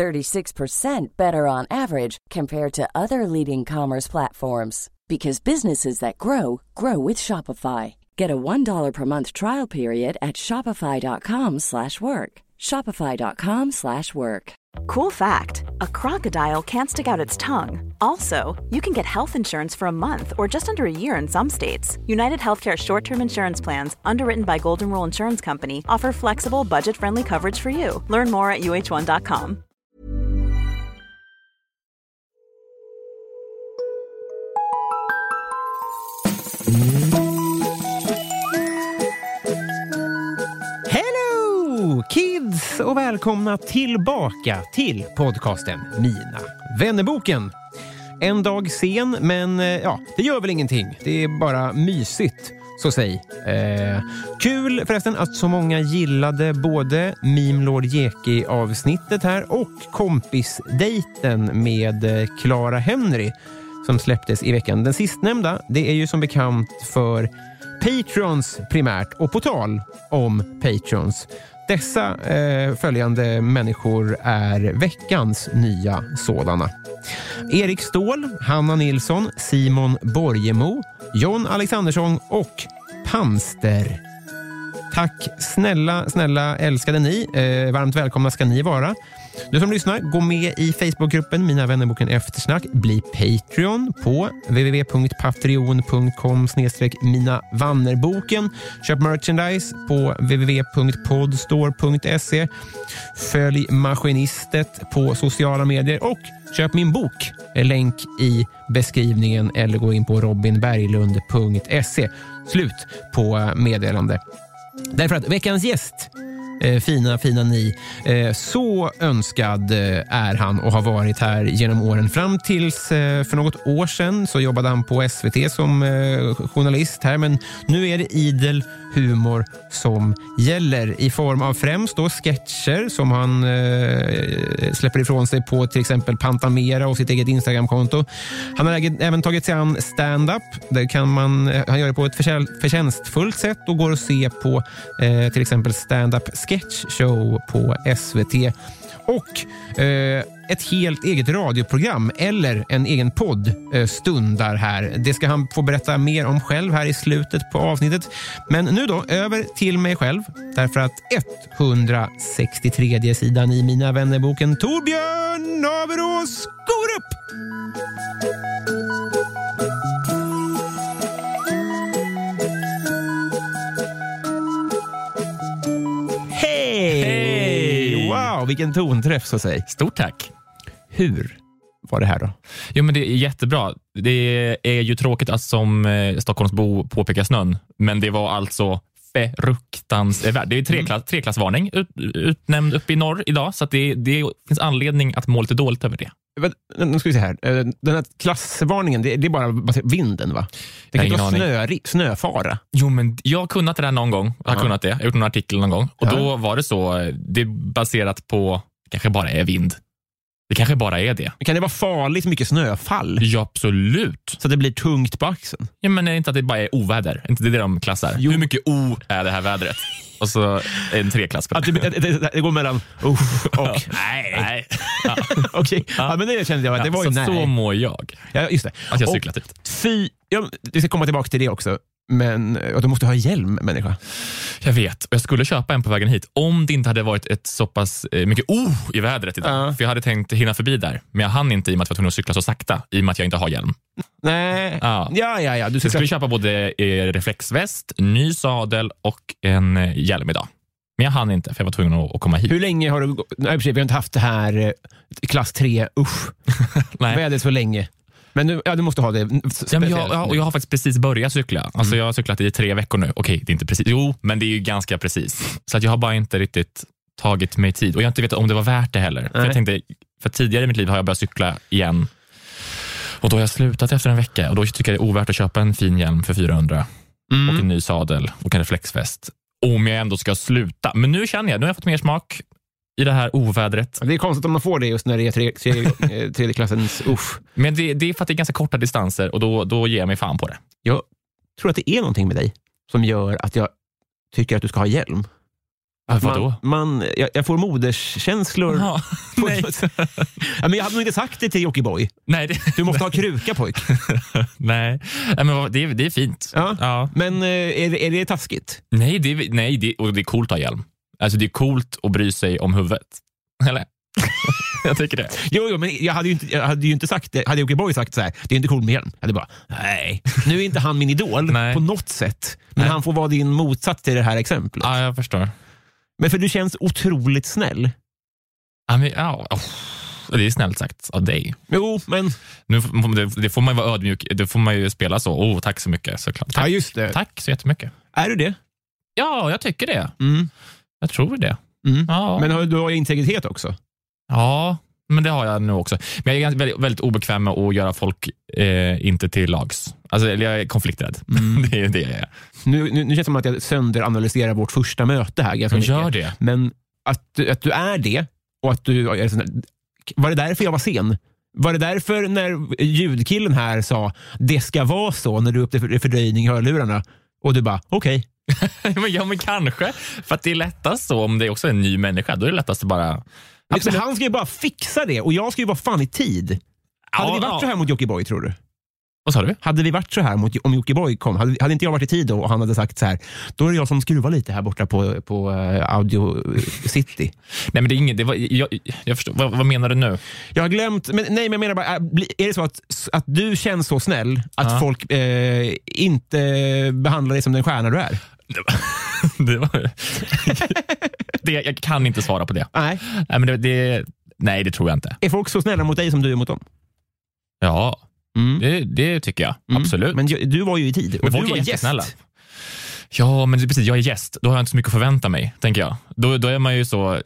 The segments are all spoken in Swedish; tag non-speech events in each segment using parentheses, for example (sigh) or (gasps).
36% better on average compared to other leading commerce platforms because businesses that grow grow with Shopify. Get a $1 per month trial period at shopify.com/work. shopify.com/work. Cool fact a crocodile can't stick out its tongue. Also, you can get health insurance for a month or just under a year in some states. United Healthcare short term insurance plans, underwritten by Golden Rule Insurance Company, offer flexible, budget friendly coverage for you. Learn more at uh1.com. Hello kids och välkomna tillbaka till podcasten Mina vännerboken. En dag sen, men eh, ja, det gör väl ingenting. Det är bara mysigt, så säg. Eh, kul förresten att så många gillade både Meme Lord Jeki avsnittet här och kompisdejten med eh, Clara Henry som släpptes i veckan. Den sistnämnda, det är ju som bekant för Patrons primärt. Och på tal om Patrons. Dessa eh, följande människor är veckans nya sådana. Erik Ståhl, Hanna Nilsson, Simon Borgemo, John Alexandersson och Panster. Tack snälla, snälla älskade ni. Eh, varmt välkomna ska ni vara. Du som lyssnar, gå med i Facebookgruppen Mina vännerboken Eftersnack. Bli Patreon på www.patreon.com mina vannerboken. Köp merchandise på www.podstore.se. Följ Maskinistet på sociala medier och köp min bok. Länk i beskrivningen eller gå in på robinberglund.se. Slut på meddelande. Därför att veckans gäst Eh, fina, fina ni. Eh, så önskad eh, är han och har varit här genom åren. Fram tills eh, för något år sedan så jobbade han på SVT som eh, journalist här, men nu är det idel humor som gäller i form av främst då sketcher som han eh, släpper ifrån sig på till exempel Pantamera och sitt eget Instagramkonto. Han har även tagit sig an stand-up. Där kan man, eh, han gör det på ett förtjänstfullt sätt och går att se på eh, till exempel stand-up sketch show på SVT. Och eh, ett helt eget radioprogram eller en egen podd eh, stundar här. Det ska han få berätta mer om själv här i slutet på avsnittet. Men nu då, över till mig själv. Därför att 163 sidan i Mina vännerboken Torbjörn Averås går upp! Wow, vilken tonträff så säga. Stort tack. Hur var det här då? Jo, men det är jättebra. Det är ju tråkigt att som eh, Stockholmsbo påpeka snön, men det var alltså fruktansvärt. Det är treklass, treklassvarning ut, utnämnd uppe i norr idag, så det, det finns anledning att må lite dåligt över det. Nu ska vi se här. Eh, den här klassvarningen, det, det är bara vinden va? Det kan inte vara snöri, snöfara. Jo, men jag har kunnat det där någon gång. Jag har ja. kunnat det. Jag har gjort en artikel någon gång. Och ja. Då var det så, det är baserat på, kanske bara är vind. Det kanske bara är det. Kan det vara farligt mycket snöfall? Ja, absolut. Så det blir tungt på axeln? Ja, men är det inte att det bara är oväder? Är inte det det de klassar? Jo. Hur mycket O är det här vädret? Och så en treklass på det. det, det, det går mellan O och nej. (laughs) nej. Ja. (laughs) Okej, ja. ja, men det kände jag. Att det var så, nej. så mår jag. Ja, just det. Att jag cyklat ut. Fy, ja, vi ska komma tillbaka till det också. Men och du måste ha hjälm, människa. Jag vet. Jag skulle köpa en på vägen hit om det inte hade varit ett så pass eh, mycket oh i vädret idag. Uh. För Jag hade tänkt hinna förbi där, men jag hann inte i och med att jag var tvungen att cykla så sakta i och med att jag inte har hjälm. Nej, ja, ja, ja. ja. Du jag skulle köpa både eh, reflexväst, ny sadel och en eh, hjälm idag. Men jag hann inte för jag var tvungen att komma hit. Hur länge har du... Nej, vi har inte haft det här klass 3, usch. (laughs) Vädret så länge. Men du, ja, du måste ha det ja, men jag, jag, jag har faktiskt precis börjat cykla. Alltså, mm. Jag har cyklat i tre veckor nu. Okej, det är inte precis. Jo, men det är ju ganska precis. Så att jag har bara inte riktigt tagit mig tid. Och jag har inte vetat om det var värt det heller. För jag tänkte, för tidigare i mitt liv har jag börjat cykla igen Och då har jag slutat efter en vecka och då tycker jag det är ovärt att köpa en fin hjälm för 400 Mm. och en ny sadel och en reflexväst. Om jag ändå ska sluta. Men nu känner jag, nu har jag fått mer smak i det här ovädret. Det är konstigt om man får det just när det är tre, tre, (laughs) eh, tredje klassens usch. Men det, det är för att det är ganska korta distanser och då, då ger jag mig fan på det. Jag tror att det är någonting med dig som gör att jag tycker att du ska ha hjälm. Att Vadå? Man, man, jag, jag får moderskänslor. Ja, (laughs) nej. (laughs) Ja, men jag hade nog inte sagt det till Jockiboi. Du måste ha kruka pojk. nej. nej men det, är- det är fint. Ja. Ja. Men eh, är, det- är det taskigt? Nej, det, nej det, och det är coolt att ha hjälm. Alltså det är coolt att bry sig om huvudet. (laughs) Eller? (laughs) jag tycker det. Jo, jo men jag hade ju inte, jag hade ju inte sagt det. Hade Jockiboi sagt så här, det är inte coolt med hjälm. Jag hade bara, nej. Nu är inte han min idol (laughs) på något sätt. Men Nej. han får vara din motsats till det här exemplet. Ja, jag förstår. Men för du känns otroligt snäll. Ja, men, ja, oh, det är snällt sagt av dig. Jo, men... Nu, det, får man ju vara ödmjuk, det får man ju spela så. Oh, tack så mycket såklart. Ja, Tack, just det. tack så jättemycket. Är du det? Ja, jag tycker det. Mm. Jag tror det. Mm. Ja. Men har, du har integritet också. Ja, men det har jag nu också. Men jag är ganska- väldigt, väldigt obekväm med att göra folk eh, inte till lags. Alltså, jag är konflikträdd. (laughs) det är det jag är. Nu, nu, nu känns det som att jag sönderanalyserar vårt första möte här ganska gör det. Men att, att du är det och att du är Var det därför jag var sen? Var det därför när ljudkillen här sa det ska vara så när du upplevde fördröjning i hörlurarna och du bara okej. men, (laughs) ja, men kanske. För att det är lättast så om det är också en ny människa. Då är det lättast att bara... Men han ska ju bara fixa det och jag ska ju vara fan i tid. Hade Ja, vi varit ja. så här mot Jockiboi tror du? Vad sa du? Hade vi varit så här mot, om Jockiboi kom, hade, hade inte jag varit i tid och han hade sagt så här, då är det jag som skruvar lite här borta på, på eh, Audio City. (laughs) Nej, men det är inget... Det var, jag, jag förstår. Vad, vad menar du nu? Jag har glömt, men, nej men jag menar bara, är, bli- är det så att, att du känns så snäll att Ja. folk eh, inte behandlar dig som den stjärna du är? Det var, (laughs) (laughs) det, jag kan inte svara på det. Nej. Nej, men det, det, nej, det tror jag inte. Är folk så snälla mot dig som du är mot dem? Ja, Mm. det, det tycker jag. Mm. Absolut. Men du var ju i tid och Men du folk är var jättesnälla. gäst. Ja, men det är precis, jag är gäst. Då har jag inte så mycket att förvänta mig, tänker jag. Då, då är man ju så,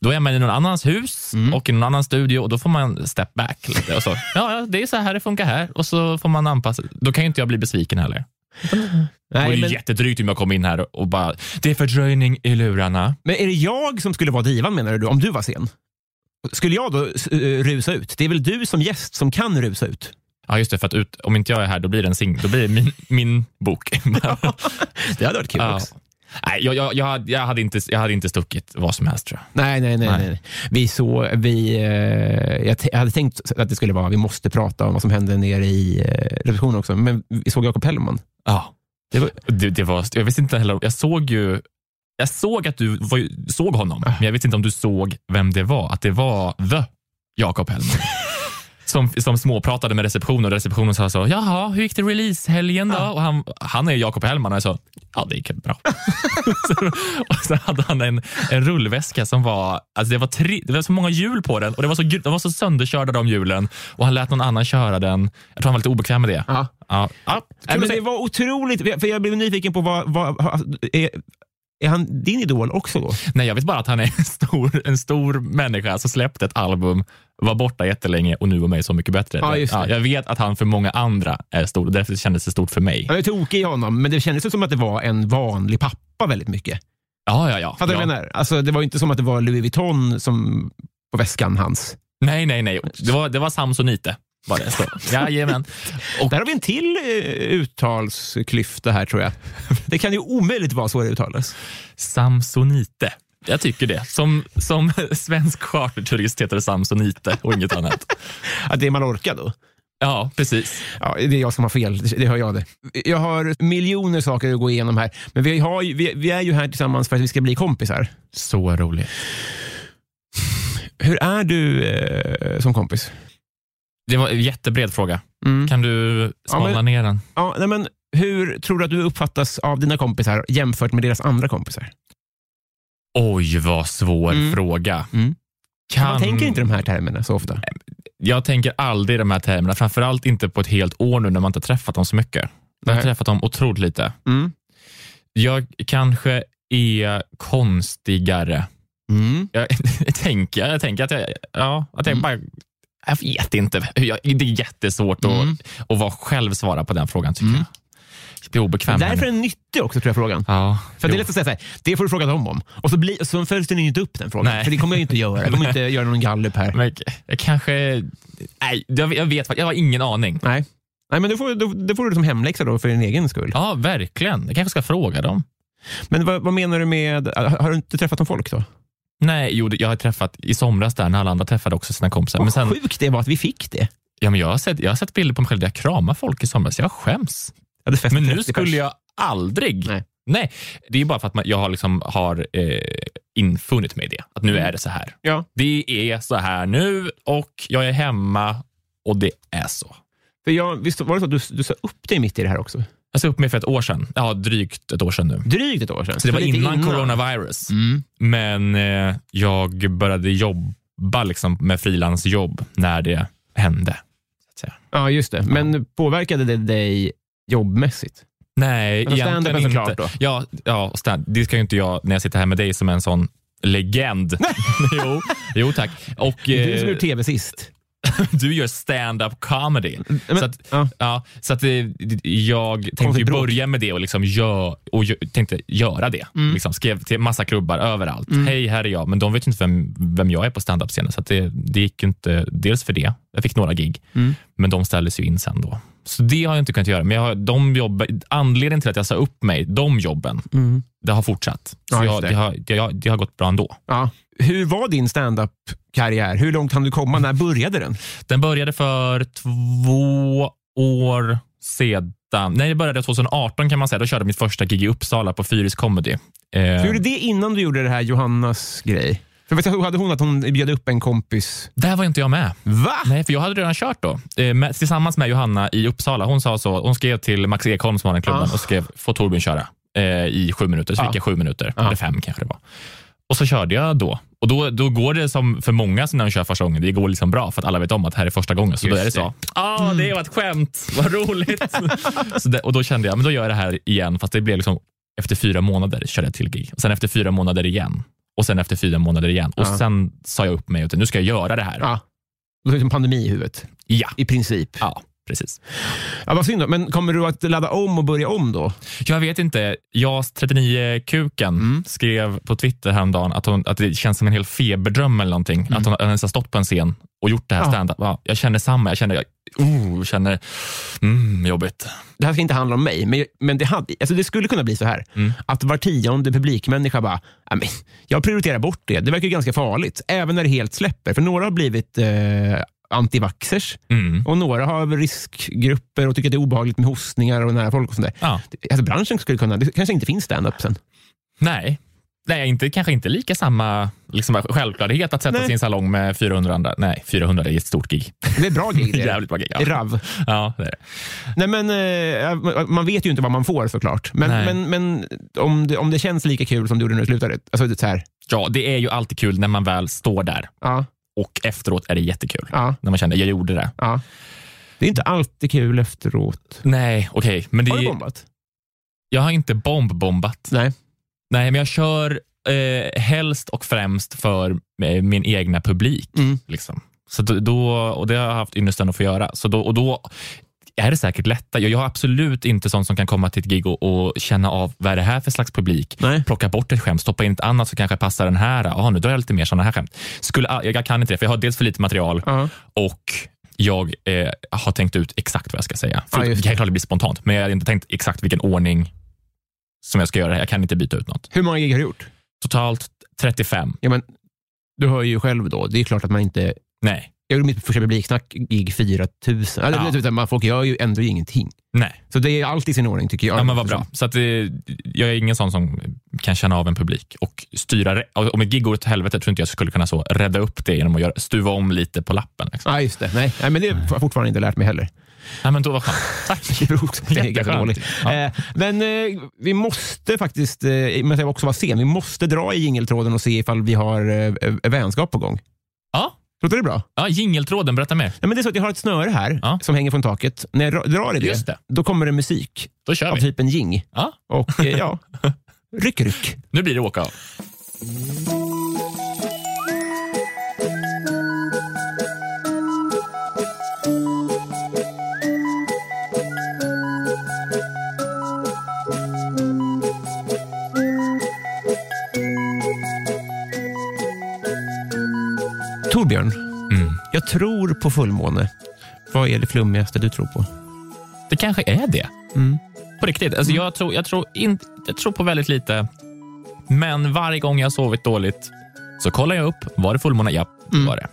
då är man i någon annans hus Mm. och i någon annan studio och då får man step back lite. Och så. Ja, ja, det är så här det funkar här och så får man anpassa. Då kan ju inte jag bli besviken heller. Det vore Nej, men, jättedrygt om jag kom in här och bara, det är fördröjning i lurarna. men är det jag som skulle vara divan menar du, om du var sen? Skulle jag då eh, rusa ut? Det är väl du som gäst som kan rusa ut? Ja, just det, för att ut, om inte jag är här då blir det, en sing, då blir min, min bok. (laughs) Det hade varit kul Ja. också. Nej, jag, jag, jag, hade, jag, hade inte, jag hade inte stuckit vad som helst tror jag. Nej, nej, nej. Nej. nej. Vi så, vi, eh, jag, jag hade tänkt att det skulle vara, vi måste prata om vad som hände nere i eh, receptionen också, men vi såg Jakob Hellman. Ja. Det var, Det, det var, jag visste inte heller, jag såg ju jag såg att du var, såg honom, men jag vet inte om du såg vem det var. Att det var the Jakob Hellman. (laughs) Som, som småpratade med receptionen och receptionen sa så, jaha, hur gick det releasehelgen då? Och han, han är Jakob Hellman och sa, ja det gick bra. (laughs) så, och så hade han en, en rullväska som var, alltså det var, tre, det var så många hjul på den och det var så, de var så sönderkörda de hjulen och han lät någon annan köra den. Jag tror han var lite obekväm med det. ja. Ja. Ja, men det var otroligt, för jag blev nyfiken på vad, vad är, han din idol också då? Nej, jag vet bara att han är en stor, en stor människa som släppte ett album, var borta jättelänge och nu var med Så mycket bättre. Ja, det. jag vet att han för många andra är stor och därför kändes det stort för mig. Jag är tokig i honom, men det kändes som att det var en vanlig pappa väldigt mycket. Ja, ja, ja. Fattar du ja. menar? Alltså, det var inte som att det var Louis Vuitton som, på väskan hans. Nej, nej, nej. Det var, det var Samsonite. Var det. Så. Jajamän. Och, Där har vi en till eh, uttalsklyfta här tror jag. Det kan ju omöjligt vara så det uttalas. Samsonite. Jag tycker det. Som, som svensk charterturist heter det Samsonite och inget annat. (laughs) Att det är Mallorca då? Ja, precis. Ja, det är jag som har fel, det det hör jag det. Jag har miljoner saker att gå igenom här, men vi, har, ju- vi, vi är ju här tillsammans för att vi ska bli kompisar. Så roligt. Hur är du eh, som kompis? Det var en jättebred fråga. Mm. Kan du smalna Ja, men- ner den? Ja, nej, men hur tror du att du uppfattas av dina kompisar jämfört med deras andra kompisar? Oj, vad svår Mm. fråga. Mm. Kan... Man tänker inte de här termerna så ofta. Jag tänker aldrig de här termerna, framförallt inte på ett helt år nu när man inte har träffat dem så mycket. Jag har träffat dem otroligt lite. Mm. Jag kanske är konstigare. Mm. Jag, (laughs) tänker, jag tänker att jag, ja, att jag Mm. bara Jag vet inte. Jag, det är jättesvårt Mm. att, att vara själv svara på den frågan tycker jag. Jag blir obekväm. med Därför är det. den nyttig också tror jag frågan. Ja, För det är lätt att säga så här, det får du fråga dem om. Och så, blir, så följs den inte upp den frågan. Nej. För det kommer jag inte göra. Jag kommer inte (laughs) göra någon gallup här. Men jag kanske... Nej, jag, jag vet Jag har ingen aning. Nej. Nej, men det får, då, det får du som hemläxa då för din egen skull. Ja, verkligen. Jag kanske ska fråga dem. Men vad, vad menar du med, har du inte träffat någon folk då? Nej, jo, jag har träffat i somras där när alla andra träffade också sina kompisar. Vad Men sen, sjukt det var att vi fick det. ja, men jag, har sett, jag har sett bilder på mig själv där jag kramar folk i somras. Jag skäms. Jag Men nu 30 pers. skulle jag aldrig... Nej. Nej, det är bara för att man, jag har, liksom, har eh, infunnit mig i det. Att nu Mm. är det så här. Ja. Det är så här nu och jag är hemma och det är så. För jag, visst var det så att du, du sa upp dig mitt i det här också? Jag sa upp mig för ett år sedan. Ja, drygt ett år sedan nu. Drygt ett år sedan. Så det var lite innan, coronavirus. Mm. Men eh, jag började jobba liksom, med frilansjobb när det hände. Ja, just det. Men påverkade det dig jobbmässigt? Nej, Alltså egentligen inte. såklart då? Ja, ja stand, det ska ju inte jag när jag sitter här med dig som en sån legend. (laughs) (laughs) jo, jo, tack. Och, du som eh, gjorde tv sist. (laughs) du gör stand-up comedy. Men- så att, ja. ja, så att eh, jag tänkte ju börja med det och, liksom gör, och tänkte göra det. Mm. Liksom skrev till massa klubbar överallt. Hej, här är jag. Men de vet inte vem, vem jag är på stand-up-scenen. Så det, det gick inte, dels för det. Jag fick några gig, Mm. men de ställdes ju in sen då. Så det har jag inte kunnat göra. Men jag har, de jobb, anledningen till att jag sa upp mig, de jobben, det har fortsatt. Så Ja, jag, det. det. har, det, har, det har gått bra ändå. Ja. Hur var din stand-up-karriär? Hur långt hann du komma? När började den? Den började för två år sedan. Nej, det började 2018 kan man säga. Då körde jag mitt första gig i Uppsala på Fyris Comedy. Eh, gjorde det innan du gjorde det här Johannas grej? För vet du, hade hon att hon bjöd upp en kompis? där var inte jag med. Va? Nej, för jag hade redan kört då. Eh, med, tillsammans med Johanna i Uppsala. Hon sa så. Hon skrev till Max Ekholm som har den klubben Ah. och skrev, får Torbjörn köra eh, i sju minuter. Så Ah. fick jag sju minuter, Ah. eller fem kanske det var. Och så körde jag då. Och då, då går det som för många som när de kör första gången, det går liksom bra för att alla vet om att det här är första gången. Så då Just är det så. Ja, det var ett skämt. Vad roligt. (laughs) så det, och då kände jag, men då gör jag det här igen. Fast det blev liksom efter fyra månader körde jag till gig. Och sen efter fyra månader igen. Och sen efter fyra månader igen. Och Ja. sen sa jag upp mig och nu ska jag göra det här. Ja. Det var liksom pandemi i huvudet, ja. i princip. ja precis. Ja, vad synd då. Men kommer du att ladda om och börja om då? Jag vet inte. JAS 39-kuken Mm. skrev på Twitter häromdagen att, hon, att det känns som en hel feberdröm eller någonting. Att hon ens har stått på en scen och gjort det här Mm. Ja. stand-up. Ja, jag känner samma. Jag känner, oh, känner mm, jobbigt. Det här ska inte handla om mig, men, men det, hade, alltså det skulle kunna bli så här. Mm. Att var tionde publikmänniska bara, "Ja, men jag prioriterar bort det. Det verkar ju ganska farligt. Även när det helt släpper. För några har blivit eh, antivaxxers Mm. och några har riskgrupper och tycker att det är obehagligt med hostningar och nära folk och sånt där. Ja. Alltså branschen skulle kunna, det kanske inte finns stand-up sen. Nej. Nej, inte, kanske inte lika samma liksom, självklarhet att sätta Nej. sin salong med 400 andra. Nej, 400 är ett stort gig. Det är bra gig. Det är. (laughs) Jävligt bra gig. Ja. Rav. Ja, det är det. Nej, men, eh, man vet ju inte vad man får såklart. Men, Nej. men, men om, det, om det känns lika kul som det gjorde när du slutade. Alltså, det så här, ja, det är ju alltid kul när man väl står där ja, och efteråt är det jättekul. ja, När man känner, jag gjorde det. ja. Det är inte alltid kul efteråt. Nej, okej. men det Har du bombat? Jag har inte bombbombat. Nej. Nej, men jag kör eh, helst och främst för eh, min egna publik. Mm. Liksom. Så då, och det har jag haft ynnesten att få göra. Så då, och då är det säkert lättare. Jag, jag har absolut inte sån som kan komma till ett gig och, och känna av vad är det här för slags publik. Nej. Plocka bort ett skämt, stoppa in ett annat som kanske passar den här. Ah, nu drar jag lite mer såna här skämt. Skulle, ah, jag, kan inte det, för jag har dels för lite material Ja. och jag eh, har tänkt ut exakt vad jag ska säga. För just det kan klart blir spontant, men jag har inte tänkt exakt vilken ordning som jag ska göra. det. Jag kan inte byta ut något. Hur många gig har du gjort? Totalt 35. Ja, men, du hör ju själv då. Det är klart att man inte... Nej, Jag gjorde mitt första publiksnack-gig 4 000. Eller, Ja. vet du, man, folk gör ju ändå ingenting. nej. Så det är alltid i sin ordning tycker jag. Ja, men vad bra. Så att, jag är ingen sån som kan känna av en publik och styra. Om ett gig går åt helvete tror inte jag skulle kunna så rädda upp det genom att göra, stuva om lite på lappen. Liksom. Ja, just det. Nej, nej men det har jag fortfarande inte lärt mig heller. Nej, men då var skönt. (laughs) Tack. Det också ganska Jätteskönt. Ja. Eh, men eh, vi måste faktiskt, eh, men jag också var sen, vi måste dra i jingeltråden och se ifall vi har eh, vänskap på gång. Ja, Låter det bra? ja jingeltråden, berätta mer. Nej, men det är så att jag har ett snöre här Ja. som hänger från taket. När jag dra- drar i det, Just det. då kommer det musik Då kör av vi. typ en jing. Ja, Och eh, ja, (laughs) ryck, ryck. nu blir det åka av. tror på fullmåne, vad är det flummigaste du tror på? Det kanske är det. Mm. På riktigt. Alltså, jag, tror, jag, tror in, jag tror på väldigt lite. Men varje gång jag har sovit dåligt så kollar jag upp. Var det fullmåne? Ja, det var det.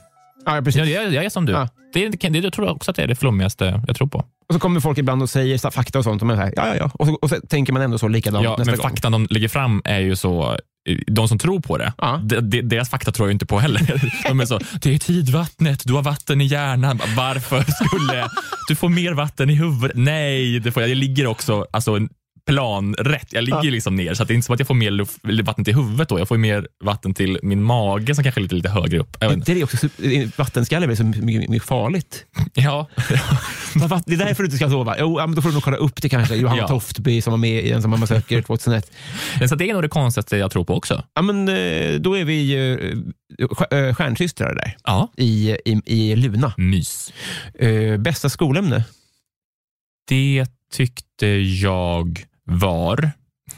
Ja, precis. Jag, jag, jag är som du. Ja. Det, är- det, jag tror också att det är det flummigaste jag tror på. Och så kommer folk ibland och säger fakta och sånt. Och man så här, ja, ja, ja. Och, så, och så tänker man ändå så likadant Ja, nästa men gång. faktan de lägger fram är ju så de som tror på det, Ja. de, de, deras fakta tror jag inte på heller. (laughs) De är så, det är tidvattnet, du har vatten i hjärnan. Varför skulle du få mer vatten i huvudet? Nej, det får jag. Jag ligger också alltså, en plan rätt. Jag ligger liksom ner, så det är inte som att jag får mer luft, vatten till huvudet. Då. Jag får mer vatten till min mage som kanske är lite, lite högre upp. Inte. Det är också, vattenskalle är så mycket, mycket farligt. (laughs) Ja, (laughs) Det är därför du inte ska sova. Jo, ja, men då får du nog kolla upp det kanske. Johanna Ja. Toftby som var med i Ensam mamma söker 2001. Men så det är nog det konstigaste jag tror på också. Ja, men, eh, då är vi eh, stj- eh, stjärnsystrar där Ja. i, i, i Luna. Mys. Eh, bästa skolämne? Det tyckte jag var...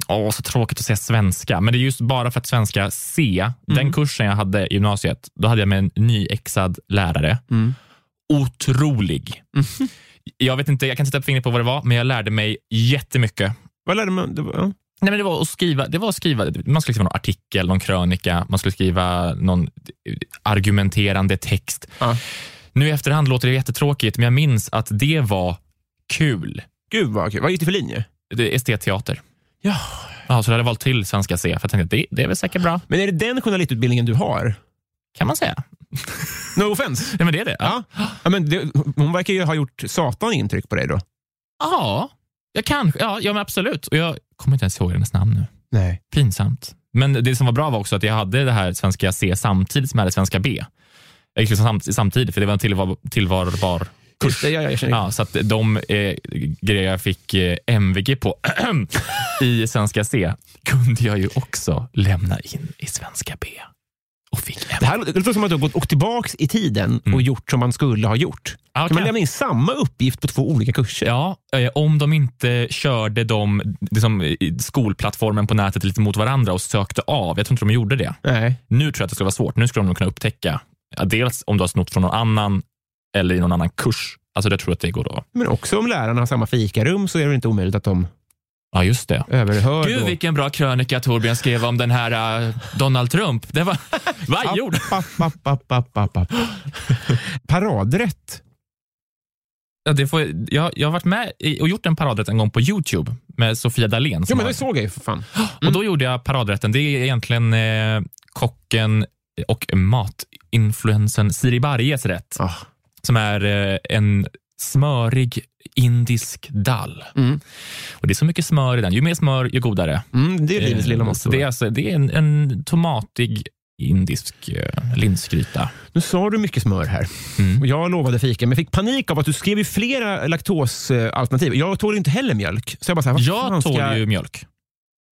Åh, så tråkigt att säga svenska, men det är just bara för att svenska C, den kursen jag hade i gymnasiet, då hade jag med en nyexad lärare. Mm. Otrolig. (laughs) Jag vet inte, jag kan inte sätta fingret på vad det var, men jag lärde mig jättemycket. Vad lärde man? Det var, ja. Nej, men det var att skriva, det var att skriva, man skulle skriva någon artikel, någon krönika, man skulle skriva någon argumenterande text. Ja. Nu i efterhand låter det jättetråkigt, men jag minns att det var kul. Gud vad kul. Vad gick det för linje? Det är estetteater. Ja. Ja, så jag hade valt till svenska C, för jag tänkte det, det är väl säkert bra, Men är det den journalistutbildningen du har? kan man säga. No offense. Nej, men det är det. Ja. Ja, men det, hon verkar ju ha gjort satan intryck på dig då. ja jag kanske. Ja, ja, men absolut. Och jag kommer inte ens ihåg hennes namn nu. Nej. Pinsamt. Men det som var bra var också att jag hade det här svenska C samtidigt som jag hade svenska B. Jag gick liksom samt, samtidigt, för det var en tillvar, tillvarbar Just det, ja, jag känner Ja, så att de eh, grejer jag fick eh, MVG på (clears throat) i svenska C kunde jag ju också lämna in i svenska B. Och fick Det här låter som att du har gått tillbaka i tiden och Mm. gjort som man skulle ha gjort. Ja, Kan man lämna in samma uppgift på två olika kurser? Ja, eh, om de inte körde de, liksom, skolplattformen på nätet lite mot varandra och sökte av. Jag tror inte de gjorde det. Nej. Nu tror jag att det skulle vara svårt. Nu skulle de nog kunna upptäcka dels om du har snott från någon annan eller i någon annan kurs. Alltså jag tror att det går då. Men också om lärarna har samma fikarum så är det inte omöjligt att de Ja, just det. överhör. Gud då. vilken bra krönika Torbjörn skrev om den här uh, Donald Trump. Det var, app. Paradrätt. ja, det får, jag, jag har varit med i, och gjort en paradrätt en gång på Youtube med Sofia Dalén. Ja, men det såg jag ju för fan. (gasps) Och då gjorde jag paradrätten. Det är egentligen eh, kocken och matinfluensen Siri Barjes rätt. Ah. Som är eh, en smörig indisk dall. Mm. Och Det är så mycket smör i den. Ju mer smör, ju godare. Mm, det är livets Eh, lilla motto. Det är, alltså, det är en, en tomatig indisk eh, linsgryta. Nu sa du mycket smör här. Mm. Och jag lovade fika, men fick panik av att du skrev ju flera laktosalternativ. Jag tål inte heller mjölk. Så jag bara så här, Jag tål ju mjölk.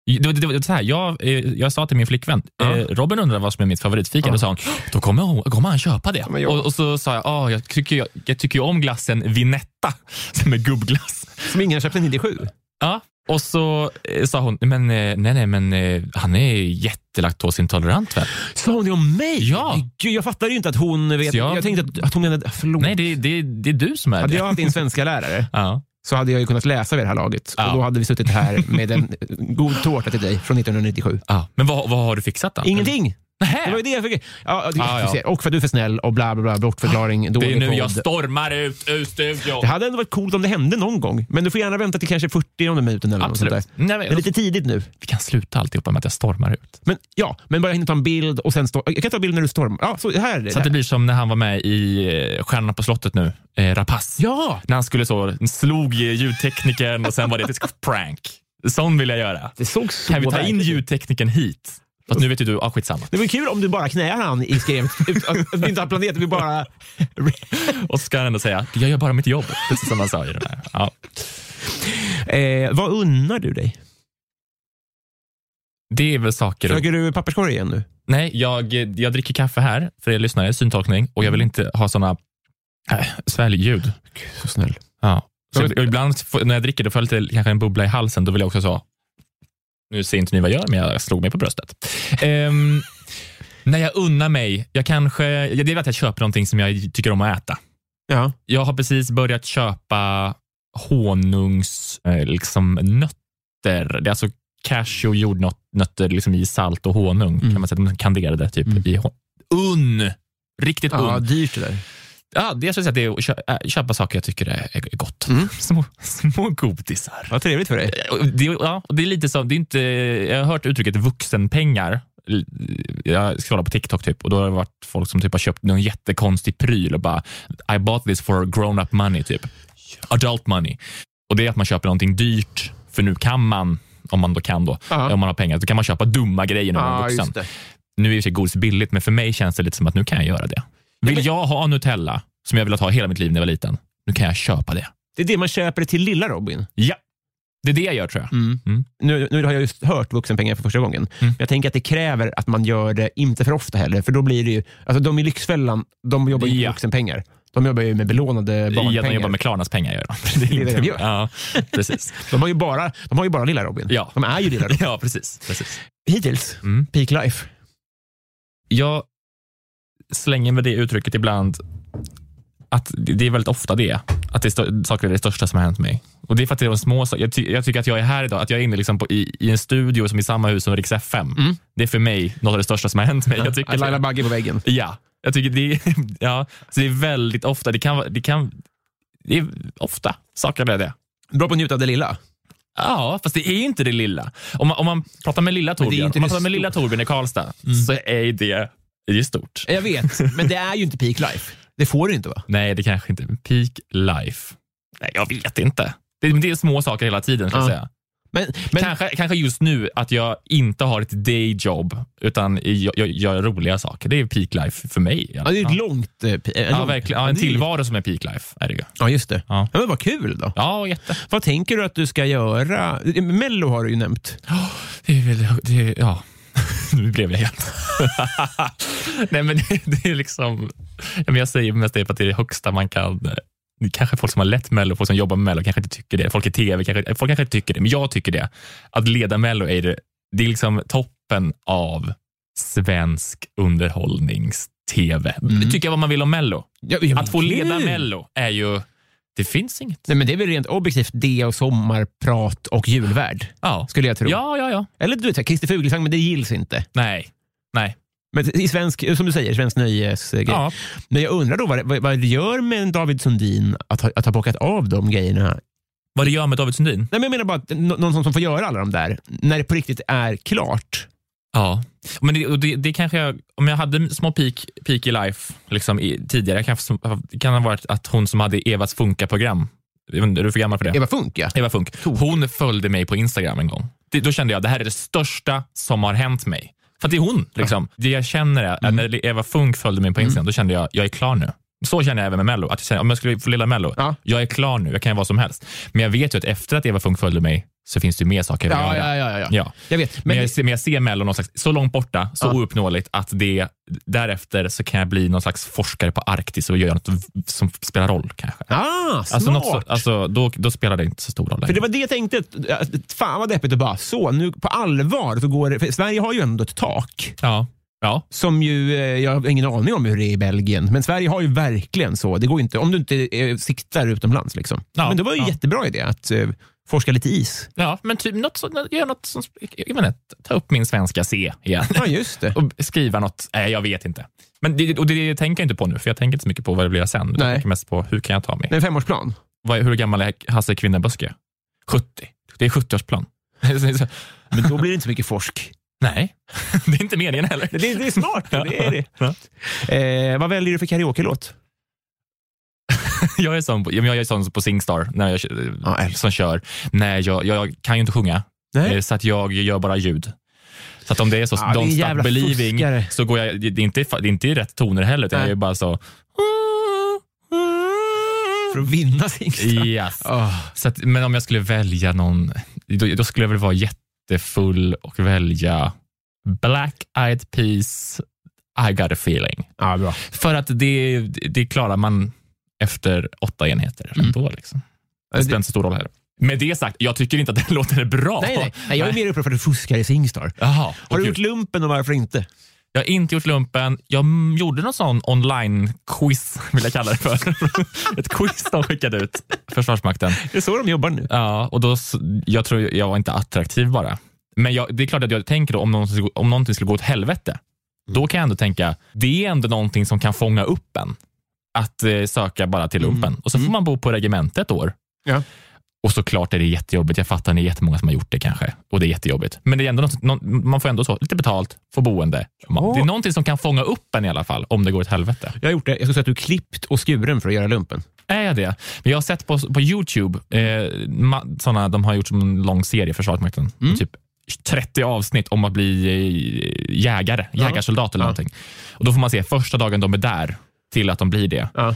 Det, det, det, så här, jag, eh, jag sa till min flickvän, Ja. eh, Robin undrar vad som är mitt favoritfika. Ja. Då sa hon, då kommer, hon, kommer han köpa det. jag- och, och så sa jag, ah, jag, tycker, jag, jag tycker om glassen Vinetta, (laughs) som är gubbglass. Som ingen har köpt en 97. Ja. Och så eh, sa hon, men eh, nej, nej, men han är jättelaktosintolerant väl? Sa hon det om mig? Ja. Gud, jag fattade ju inte att hon vet. Så jag- Jag, tänkte att, att hon menade, förlåt. Nej, det, det, det är du som är Hade det. jag haft en svenska lärare (laughs) Ja. Så hade jag ju kunnat läsa vid det här laget. Ja. Och då hade vi suttit här med en god tårta till dig från 1997. Ja. Men vad, vad har du fixat då? Ingenting! Nähä. Det var ju det jag fick. Ja, det, Ja. Och för att du är för snäll och bla bla bla, bortförklaring, Det är nu podd. jag stormar ut ur studion. Det hade ändå varit coolt om det hände någon gång. Men du får gärna vänta till kanske 40 minuten eller något sånt Absolut. där. Nej, Det är men, lite tidigt nu. vi kan sluta alltihopa med att jag stormar ut. Men ja, men bara hinna ta en bild och sen stå, Jag kan ta en bild när du stormar. Ja, så här är det. Så att det blir som när han var med i eh, Stjärnorna på slottet nu, eh, Rapace. Ja! När han skulle så, slog ljudteknikern och sen var det ett (laughs) prank. Sån vill jag göra. Det såg så Kan vi ta in ljudteknikern hit? Fast nu vet ju du, ah, skitsamma. Det var kul om du bara knäar han i skrevet. (laughs) Att vi inte har planerat, vi bara... (laughs) Och så ska han ändå säga, jag gör bara mitt jobb. Precis som han sa i den här. Ja. Eh, vad unnar du dig? Det är väl saker... Söker du papperskorg igen nu? Nej, jag, jag dricker kaffe här för er lyssnare, syntolkning, och jag vill inte ha såna äh, sväljljud. Så snäll. Ja. Så Jag ibland när jag dricker det får jag lite, kanske en bubbla i halsen. Då vill jag också så. Nu ser inte ni vad jag gör, men jag slog mig på bröstet. Ehm, När jag unnar mig, jag kanske, ja, det är att jag köper någonting som jag tycker om att äta. Ja. Jag har precis börjat köpa honungs, eh, liksom nötter. Det är alltså cashew jordnötter liksom i salt och honung. Kan man säga, de kanderade typ i hon- unn. Riktigt ja, unn. dyrt det där. Ja, det jag skulle säga att det är att äh, köpa saker jag tycker är, är gott. Mm. Små, små godisar. Vad trevligt för dig. Det, ja, det är lite så, det är inte, jag har hört uttrycket vuxenpengar. Jag scrollar på TikTok typ och då har det varit folk som typ har köpt någon jättekonstig pryl och bara I bought this for grown up money typ. Adult money. Och det är att man köper någonting dyrt för nu kan man, om man då kan då, Ja. om man har pengar, då kan man köpa dumma grejer när man är vuxen. Nu är sig godis billigt, men för mig känns det lite som att nu kan jag göra det. Vill jag ha Nutella, som jag velat ha hela mitt liv när jag var liten, nu kan jag köpa det. Det är det man köper till lilla Robin. Ja, det är det jag gör tror jag. Mm. Nu, nu har jag just hört vuxenpengar för första gången. Mm. Jag tänker att det kräver att man gör det inte för ofta heller. För då blir det ju, alltså de i Lyxfällan, de jobbar ju Ja. med vuxenpengar. De jobbar ju med belånade barnpengar. Ja, de jobbar med Klarnas pengar. Gör de. (laughs) Det är det de (laughs) gör. Ja, (laughs) precis. De har ju bara, de har ju bara lilla Robin. Ja. De är ju lilla Robin. Ja, precis. precis. Hittills, Mm. peak life. Jag slänger med det uttrycket ibland att det det är väldigt ofta det. Att det är saker är det största som har hänt mig. Och Det är för att det är de små. Jag, ty- jag tycker att jag är här idag, att jag är inne liksom på, i, i en studio som är i samma hus som Rix FM. Det är för mig något av det största som har hänt mig. Jag tycker att- Laila Bagge på väggen. Ja, jag tycker det är, (laughs) ja, så det är väldigt ofta, det kan, det kan, det är ofta saker det är. Bra på att njuta av det lilla. Ja, fast det är inte det lilla. Om man, om man pratar med lilla det Torbjörn, om man det pratar med lilla Torbjörn i Karlstad, så är det, det är stort. Jag vet, men det är ju inte peak life. Det får det inte vara. Nej, det kanske inte Peak life. Nej, jag vet inte. Det, det är små saker hela tiden, ska jag Ja. säga. Men, men kanske, kanske just nu att jag inte har ett dayjob, utan jag, jag gör roliga saker. Det är peak life för mig. ja, det är ett långt... eh, Ja, långt- verkligen. Ja, en är- tillvaro som är peak life är det ju. Ja, just det. Ja. Ja, men vad kul då. Ja, jätte. Vad tänker du att du ska göra? Mello har du ju nämnt. Det är väl, det, ja. (laughs) nu blev jag helt... (laughs) Nej, men det, det är liksom... Men jag säger mest det för att det är det högsta man kan... Kanske folk som har lett Mello, folk som jobbar med Mello kanske inte tycker det. Folk i tv kanske, folk kanske inte tycker det, men jag tycker det. Att leda Mello är det, det är liksom toppen av svensk underhållnings-tv. Mm. Tycka vad man vill om Mello. Ja, ja, Att få leda. Mello är ju... Det finns inget. Nej, men det är väl rent objektivt det och sommarprat och julvärd, Ja, skulle jag tro. ja, ja. ja. Eller du vet, Christer Fuglesang, men det gills inte. Nej. Nej. Men i svensk, som du säger, svensk nöjesgrej. Ja. Men jag undrar då vad, vad, vad det gör med David Sundin att ha, att ha bockat av de grejerna. Vad det gör med David Sundin? Nej, men jag menar bara att nå- någon som får göra alla de där, när det på riktigt är klart. Ja, men det, det, det kanske jag, om jag hade små peak, peak i life liksom i, tidigare, kanske, kan ha varit att hon som hade Evas Funka-program, är du för gammal för det? Eva Funk, ja. Eva Funk, hon följde mig på Instagram en gång. Det, då kände jag det här är det största som har hänt mig. För att det är hon. Liksom. Det jag känner är, att när Eva Funk följde mig på Instagram, då kände jag jag är klar nu. Så känner jag även med Mello. Att jag känner, om jag skulle få lilla Mello, Ja. jag är klar nu, jag kan göra vad som helst. Men jag vet ju att efter att Eva Funk följde mig så finns det ju mer saker att Ja, göra. ja, ja, ja. Ja. Jag vet. Men, Men, jag, ser, men jag ser Mello någonstans, så långt borta, så Ja. ouppnåeligt att det, därefter så kan jag bli någon slags forskare på Arktis och göra något som spelar roll kanske. ah, smart! Alltså, så, alltså, då, då spelar det inte så stor roll För längre. det var det jag tänkte, fan vad deppigt att bara så, nu på allvar så går det, för Sverige har ju ändå ett tak. Ja. Ja. Som ju, eh, jag har ingen aning om hur det är i Belgien, men Sverige har ju verkligen så. Det går inte, om du inte eh, siktar utomlands. Liksom. Ja, men det var ju ja. jättebra idé att eh, forska lite is. ja, men typ något, så, gör något som, jag vet inte, ta upp min svenska C igen. Ja, just det. och skriva något, nej jag vet inte. Men det, och det tänker jag inte på nu, för jag tänker inte så mycket på vad det blir sen. Nej. Jag tänker mest på hur kan jag ta mig. En femårsplan. Vad, hur gammal är Hasse Kvinneböske? 70. Det är 70-årsplan. (laughs) Men då blir det inte så mycket forsk. nej, (laughs) det är inte meningen heller. Det, det är smart, det är det. Ja. Eh, vad väljer du för karaoke-låt? (laughs) Jag är sån jag är sån på Singstar, när jag, Ja, älskar. som kör. Nej, jag, jag kan ju inte sjunga, Nej. eh, så att jag gör bara ljud. Så att om det är så, är en don't jävla stop believing, fuskare. så går jag, det är inte, det är inte i rätt toner heller, utan jag är bara så... För att vinna Singstar? Yes. Åh. Så att, men om jag skulle välja någon, då, då skulle jag väl vara jättefull och välja Black Eyed Peas I got a feeling. Ja, bra. För att det, det klarar man efter åtta enheter. Mm. Då liksom. Det spelar inte så stor roll heller. Med det sagt, jag tycker inte att den (laughs) låten är bra. Nej, nej, nej, jag är mer upprörd för att du fuskar i Singstar. Jaha, Har du gjort lumpen och varför inte? Jag har inte gjort lumpen. Jag mm, gjorde någon sån online-quiz, (laughs) vill jag kalla det för. (laughs) Ett quiz de skickade ut, Försvarsmakten. Det är så de jobbar nu. Ja, och då, jag tror jag var inte attraktiv bara. Men jag, det är klart att jag tänker då, om någonting, om någonting skulle gå åt helvete, då kan jag ändå tänka, det är ändå någonting som kan fånga upp en. Att eh, söka bara till lumpen. Och så får man bo på regementet ett år. Ja. Och såklart är det jättejobbigt. Jag fattar att det är jättemånga som har gjort det kanske. Och det är jättejobbigt. Men det är ändå något, någon, man får ändå så, lite betalt, få boende. Man. Det är någonting som kan fånga upp en i alla fall, om det går åt helvete. Jag har gjort det. Jag skulle säga att du är klippt och skuren för att göra lumpen. Är jag det? Men jag har sett på, på Youtube, eh, såna, de har gjort som en lång serie, Försvarsmakten, typ 30 avsnitt om att bli eh, jägare, jägarsoldat eller Ja. någonting. Och Då får man se första dagen de är där till att de blir det. Ja.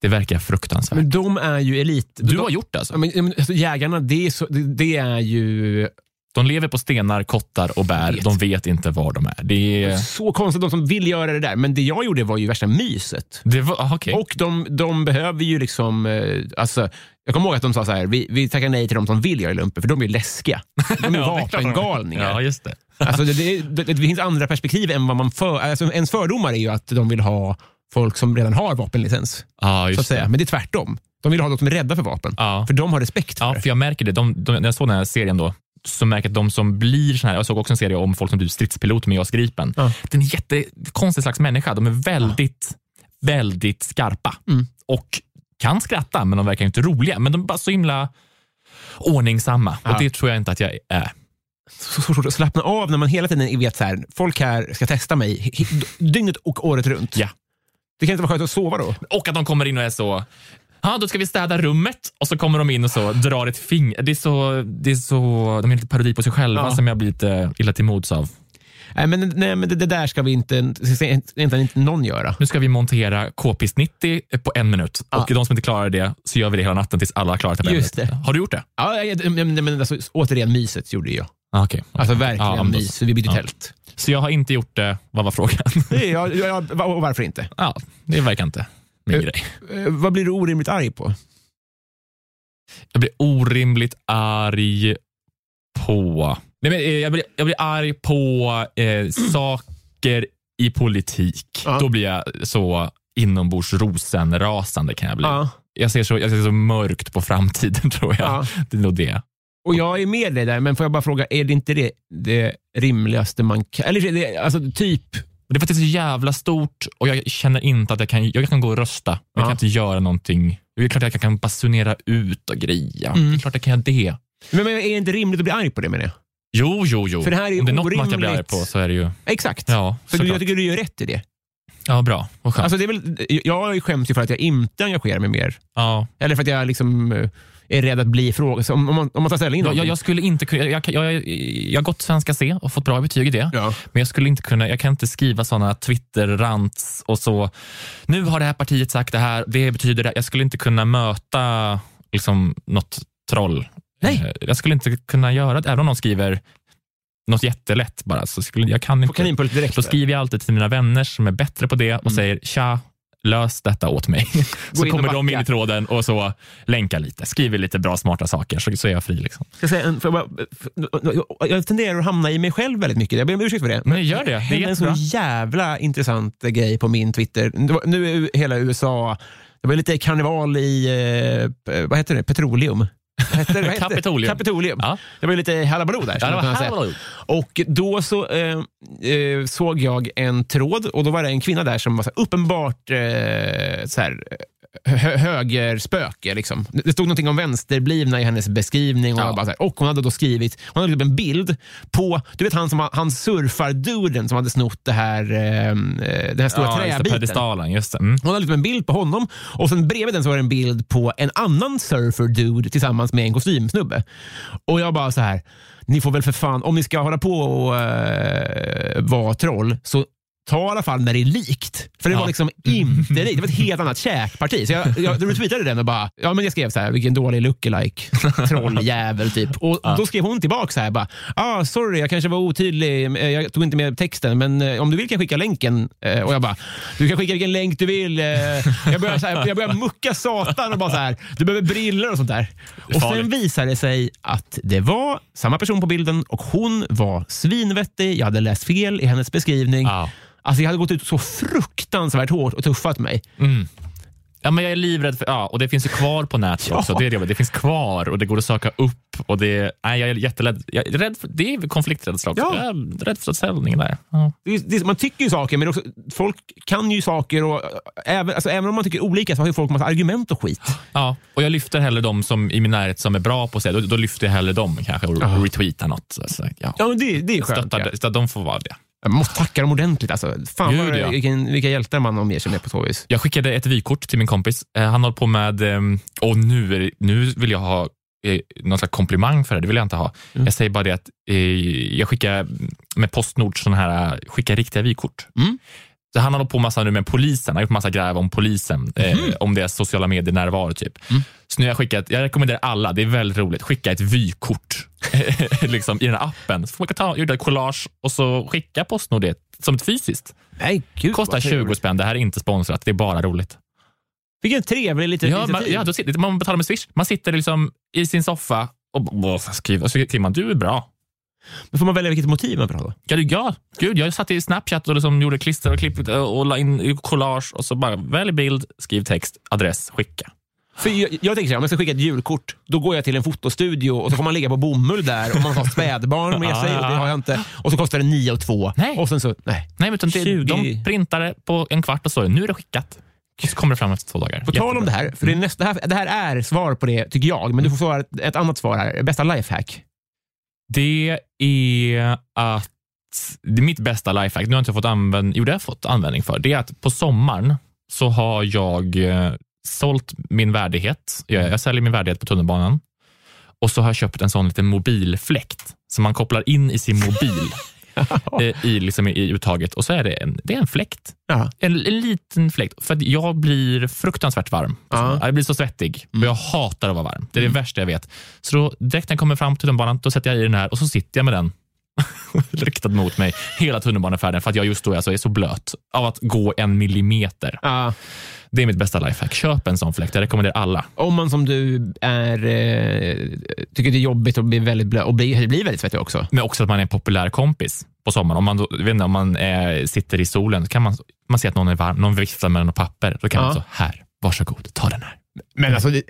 Det verkar fruktansvärt. Men de är ju elit. du de, har gjort det alltså? Ja, Men, alltså, jägarna, det är, så, det, det är ju De lever på stenar, kottar och bär. vet. De vet inte var de är. Det, är, så konstigt, de som vill göra det där. Men det jag gjorde var ju värsta myset. det var, ah, okej. Och de, de behöver ju liksom... Eh, alltså, jag kommer ihåg att de sa så här, vi, vi tackar nej till de som vill göra lumpen, för de är läskiga. De är (laughs) Ja, är vapengalningar. Ja, just det. Alltså, det, det, det, det finns andra perspektiv än vad man för... Alltså, ens fördomar är ju att de vill ha folk som redan har vapenlicens. Ja, Så att säga. det. Men det är tvärtom. De vill ha de som är rädda för vapen. Ja. För de har respekt för Ja, det. för jag märker det. De, de, när jag såg den här serien då, så märker jag att de som blir sån här, jag såg också en serie om folk som blir stridspilot med JAS Gripen. Ja. Det är en jättekonstig slags människa. De är väldigt, väldigt skarpa Mm. och kan skratta, men de verkar inte roliga. Men de är bara så himla ordningsamma och det tror jag inte att jag är. så slappna av när man hela tiden vet så här, folk här ska testa mig dygnet och året runt. Ja. Det kan inte vara skönt att sova då. Och att de kommer in och är så, ja då ska vi städa rummet och så kommer de in och så drar ett finger. Det är så, det är så de är lite parodi på sig själva Ja. som jag blir lite illa till mods av. Nej, men, nej, men det, det där ska vi inte, ska egentligen inte någon göra. Nu ska vi montera k-pist 90 på en minut Ja. och de som inte klarar det så gör vi det hela natten tills alla har klarat det Just det. Har du gjort det? Ja, jag, men, alltså, återigen, myset gjorde jag. Ah, okay. Alltså verkligen Ja, mys. Vi bytte ja. tält. Så jag har inte gjort det. Vad var frågan? Jag, jag, och varför inte? ja, det verkar inte min Eh, grej. Eh, vad blir du orimligt arg på? Jag blir orimligt arg på... Nej, men, eh, jag, blir, jag blir arg på eh, saker i politik. Ja. Då blir jag så inombords rosenrasande kan jag bli. Ja. Jag, ser så, jag ser så mörkt på framtiden (laughs) tror jag. Ja. Det är nog det. Och jag är med dig där, men får jag bara fråga, är det inte det, det rimligaste man kan... Eller det, alltså typ... Det är är så jävla stort och jag känner inte att jag kan, jag kan gå och rösta. Men jag Ja. kan inte göra någonting. Det är klart att jag kan basunera ut och greja. Mm. Det är klart jag kan göra det. Men, men är det inte rimligt att bli arg på det menar jag? Jo, jo, jo. För det här är Om det är något man kan bli arg på så är det ju... Exakt. Ja, Så jag tycker du gör rätt i det. ja bra. Vad skönt. Alltså det är väl, jag skäms ju för att jag inte engagerar mig mer. ja. Eller för att jag liksom eh, är rädd att bli frågad. Om, om, man, om man tar ställning jag, någonting. jag, jag skulle inte kunna... Jag, jag, jag, jag har gått svenska C och fått bra betyg i det. Ja. Men jag skulle inte kunna, jag kan inte skriva sådana Twitter-rants och så. Nu har det här partiet sagt det här, det betyder det. Jag skulle inte kunna möta liksom, något troll. Nej. Eh, Jag skulle inte kunna göra det, även om någon skriver något jättelätt bara. Så skulle, jag kan På inte. kaninpult direkt. Då skriver jag alltid till mina vänner som är bättre på det och Mm. säger tja, lös detta åt mig. (laughs) så kommer de in i tråden och så länkar lite, skriver lite bra smarta saker så, så är jag fri. Liksom. Jag, säga jag, bara, jag tenderar att hamna i mig själv väldigt mycket. Jag ber om ursäkt för det. Men gör det, det är en så jävla intressant grej på min Twitter. Nu är hela USA... Det var lite karneval i, eh, vad heter det, petroleum. Heter heter? Kapitolium. Kapitolium. Ja. Det var lite halabaloo där. Ja, det var hallå. Och då så eh, eh, såg jag en tråd och då var det en kvinna där som var så här, uppenbart eh, så här, hö högerspöke. Liksom. Det stod någonting om vänsterblivna i hennes beskrivning och, Ja. bara här, och hon hade då skrivit hon hade upp en bild på du vet han, som, han surfar-duden som hade snott det här, eh, den här stora Ja, just det, träbiten. just det. Mm. Hon hade en bild på honom och sen bredvid den så var det en bild på en annan surfer-dude tillsammans med en kostymsnubbe. Och jag bara så här, ni får väl för fan, om ni ska hålla på och uh, vara troll, så ta i alla fall när det är likt. För det Ja. var liksom inte likt. Det var ett helt annat käkparti. Så jag, jag retweetade den och bara, ja men jag skrev så här, vilken dålig lookalike. Trolljävel typ. Och då skrev hon tillbaka så här, bara, ah, sorry jag kanske var otydlig, Eh, jag tog inte med texten, men eh, om du vill kan jag skicka länken. Eh, Och jag bara, du kan skicka vilken länk du vill. Jag börjar, så här, jag börjar mucka satan och bara så här, du behöver briller och sånt där. Och sen visade det sig att det var samma person på bilden och hon var svinvettig. Jag hade läst fel i hennes beskrivning. Ja. Alltså jag hade gått ut så fruktansvärt hårt och tuffat mig. Ja, men jag är livrädd för, ja, och det finns ju kvar på nätet Ja. också. Det, är det, det finns kvar och det går att söka upp. Och det, nej, jag är jätterädd. Jag är rädd för, det är konflikträdsla också. Ja. Jag är rädd för ställningen där. Ja. Det det man tycker ju saker, men också, folk kan ju saker. Och, äh, även, alltså, även om man tycker olika så har ju folk massa argument och skit. Ja, och jag lyfter hellre de som i min närhet som är bra på att säga, då, då lyfter jag hellre dem kanske och Ja. retweetar något. Så, ja. Ja, men det, det är skönt. Stöttar, Ja. de får vara det. Man måste tacka dem ordentligt. Alltså. Fan Gud, vad, ja. vilken, vilka hjältar man omger sig med på så vis. Jag skickade ett vykort till min kompis. Eh, han håller på med, eh, och nu, är nu vill jag ha eh, någon slags komplimang för det. Det vill jag inte ha. Mm. Jag säger bara det att jag skickar med Postnord såna här, skickar riktiga vykort. Mm. Så han håller på massa nu med polisen. Han har gjort massa gräv om polisen, eh, om deras sociala medier närvaro. Typ. Mm. Så nu har jag skickat, jag rekommenderar alla, det är väldigt roligt, skicka ett vykort (laughs) liksom, i den här appen. Så får man ta, göra ett collage och så skicka Postnord det som ett fysiskt. Nej, gud, Kostar vad 20 trevligt. spänn, det här är inte sponsrat, det är bara roligt. Vilken trevlig liten Ja, man, ja sitter, man betalar med Swish. Man sitter liksom i sin soffa och, skriver, och så skriver man du är bra. Men får man välja vilket motiv man vill ha? Ja, ja, gud, jag satt i Snapchat och liksom gjorde klister och klipp och la in collage och så bara välj bild, skriv text, adress, skicka. För jag, jag tänker så här, om jag ska skicka ett julkort, då går jag till en fotostudio och så får man ligga på bomull där och man har spädbarn med sig och det har jag inte. Och så kostar det 9 och 2. Nej. Och sen så, nej. Nej, men utan det, 20. de printar det på en kvart och så nu är det skickat. Och så kommer det fram efter två dagar. På tal om det här, för det, är nästa, det, här, det här är svar på det tycker jag, men du får svara ett, ett annat svar här. Bästa lifehack? Det är att det är mitt bästa lifehack, nu har jag inte fått användning, jo det har fått användning för, det är att på sommaren så har jag eh, sålt min värdighet. Jag, jag säljer min värdighet på tunnelbanan och så har jag köpt en sån liten mobilfläkt som man kopplar in i sin mobil (laughs) eh, i, liksom, i uttaget och så är det en, det är en fläkt. Ja. En, en liten fläkt. För jag blir fruktansvärt varm. Ja. sommaren. Jag blir så svettig och jag hatar att vara varm. Det är det värsta jag vet. Så då, direkt när jag kommer fram till tunnelbanan, då sätter jag i den här och så sitter jag med den (laughs) riktad mot mig hela tunnelbanefärden för att jag just då alltså är så blöt av att gå en millimeter. Ja. Det är mitt bästa lifehack. Köp en sån fläkt. Jag rekommenderar alla. Om man som du är, eh, tycker det är jobbigt och blir väldigt, blö- och blir, blir väldigt svettig också. Men också att man är en populär kompis på sommaren. Om man, då, vet inte, om man är, sitter i solen, kan man, man ser att någon är varm, någon viftar med något papper. Då kan Ja. man så, här, varsågod, ta den här. Men alltså, det,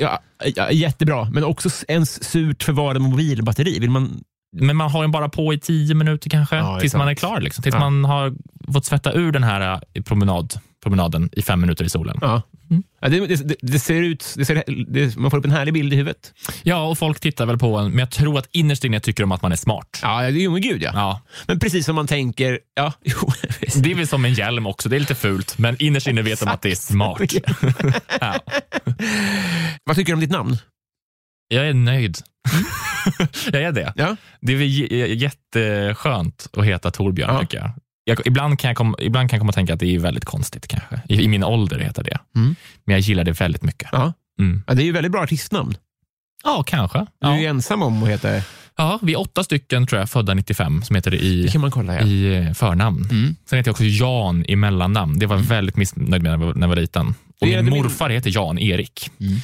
ja, ja, jättebra. Men också ens surt förvarade mobilbatteri. Vill man, Men man har den bara på i tio minuter kanske, Ja, tills man är sant. klar. Liksom. Tills man har fått svetta ur den här eh, promenad, promenaden i fem minuter i solen. ja. Ja, det, det, det ser ut, det ser, man får upp en härlig bild i huvudet. Ja, och folk tittar väl på en, men jag tror att innerst inne tycker de att man är smart. Ja, det är ju men gud ja. Ja, Men precis som man tänker, ja, (laughs) jo, det är väl som en hjälm också. Det är lite fult, men innerst inne vet de att det är smart. (laughs) Ja. Vad tycker du om ditt namn? Jag är nöjd. (laughs) jag är det. Ja. Det är jätteskönt att heta Torbjörn, Ja. tycker jag. Jag ibland, kan jag komma, ibland kan jag komma att tänka att det är väldigt konstigt kanske. I, i min ålder heter det. Mm. Men jag gillar det väldigt mycket. Ja. Mm. ja, det är ju väldigt bra artistnamn. Ja, kanske. Du är ju Ja. ensam om att heta, ja, vi är åtta stycken tror jag, födda 95, som heter det det i, kan man kolla ja. i eh, förnamn. Mm. Sen heter jag också Jan i mellannamn. Det var jag väldigt missnöjd med när jag var- liten. Och Det min det min- morfar heter Jan Erik. Mm.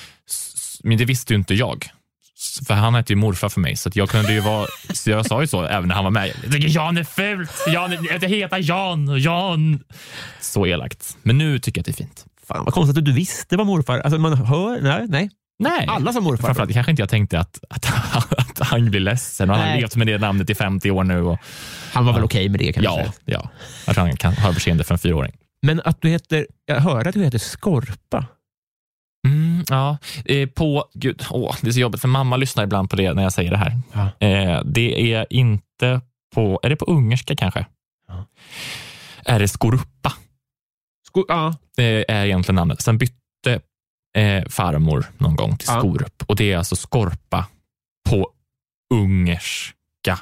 Men det visste ju inte jag. För han hette ju morfar för mig, så att jag kunde ju vara... Så jag sa ju så även när han var med. Jag tycker Jan är fult! Jan, jag heter Jan! Jan! Så elakt. Men nu tycker jag att det är fint. Fan vad konstigt att du visste vad morfar... Alltså man hör... Nej, nej. Nej. Alla som morfar. Framförallt kanske inte jag tänkte att, att, att (laughs) han blir ledsen och han har levt med det namnet i 50 år nu. Och, Han var väl okej med det kan jag ja, ja, jag tror han kan ha överseende för en fyraåring. Men att du heter... Jag hörde att du heter Skorpa. Mm, ja, eh, på, gud, åh, det är så jobbigt för mamma lyssnar ibland på det när jag säger det här. Ja. Eh, det är inte på, är det på ungerska kanske? Ja. Är det skoruppa? Sko- ja. Det är egentligen namnet. Sen bytte eh, farmor någon gång till Ja. skorup och det är alltså skorpa på ungerska.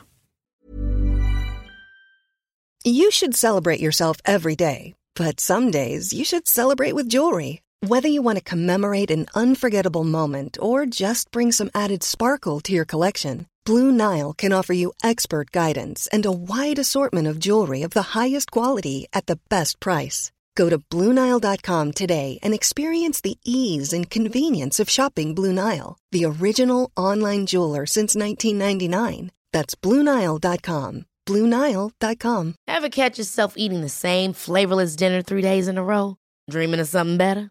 You should celebrate yourself every day, but some days you should celebrate with jewelry. Whether you want to commemorate an unforgettable moment or just bring some added sparkle to your collection, Blue Nile can offer you expert guidance and a wide assortment of jewelry of the highest quality at the best price. Go to BlueNile.com today and experience the ease and convenience of shopping Blue Nile, the original online jeweler since 1999. That's BlueNile.com. BlueNile.com. Ever catch yourself eating the same flavorless dinner three days in a row? Dreaming of something better?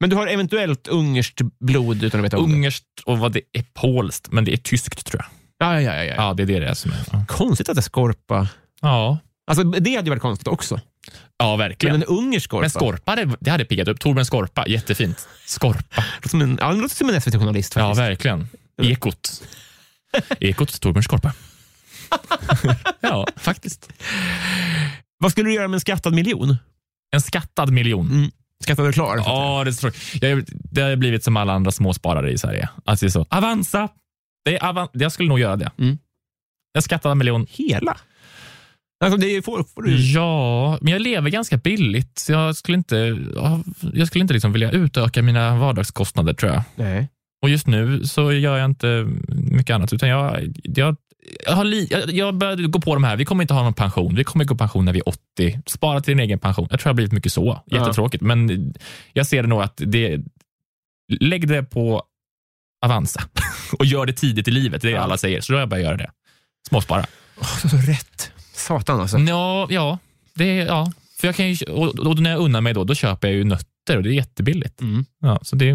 Men du har eventuellt ungerskt blod utan att veta om det? Ungerskt och vad det är polskt, men det är tyskt tror jag. Ja, ja, ja, ja. Ja, det är det det är som är. Ja. Konstigt att det är skorpa. Ja, Alltså, det hade ju varit konstigt också. ja Men verkligen. en ungersk skorpa. Men Skorpa, det, det hade piggat upp. Torbjörn Skorpa, jättefint. Skorpa. låter som en, ja, det låter som en SVT-journalist Ja, verkligen. Ekot. Ekot, Torbjörn Skorpa. (laughs) ja, faktiskt. Vad skulle du göra med en skattad miljon? En skattad miljon. Skattad och klar? Ja, det, så, jag, det har blivit som alla andra småsparare i Sverige. Alltså det är så, Avanza. Det är avan, jag skulle nog göra det. Mm. En skattad miljon. Hela? Alltså, det får, får du... Ja, men jag lever ganska billigt. Jag skulle inte, ja, jag skulle inte liksom vilja utöka mina vardagskostnader tror jag. Nej. Och just nu så gör jag inte mycket annat, utan jag, jag, jag, har li, jag, började gå på de här, vi kommer inte ha någon pension, vi kommer gå pension när vi är 80. Spara till din egen pension. Jag tror det har blivit mycket så. Jättetråkigt, men jag ser det nog att det, lägg det på Avanza (laughs) och gör det tidigt i livet, det är det alla säger. Så då har jag börjat göra det. Småspara. Oh, så, rätt. Satan alltså. Ja, ja, det, ja. För jag kan ju, och, och när jag unnar mig då, då köper jag ju nötter och det är jättebilligt. Mm. Ja, så det,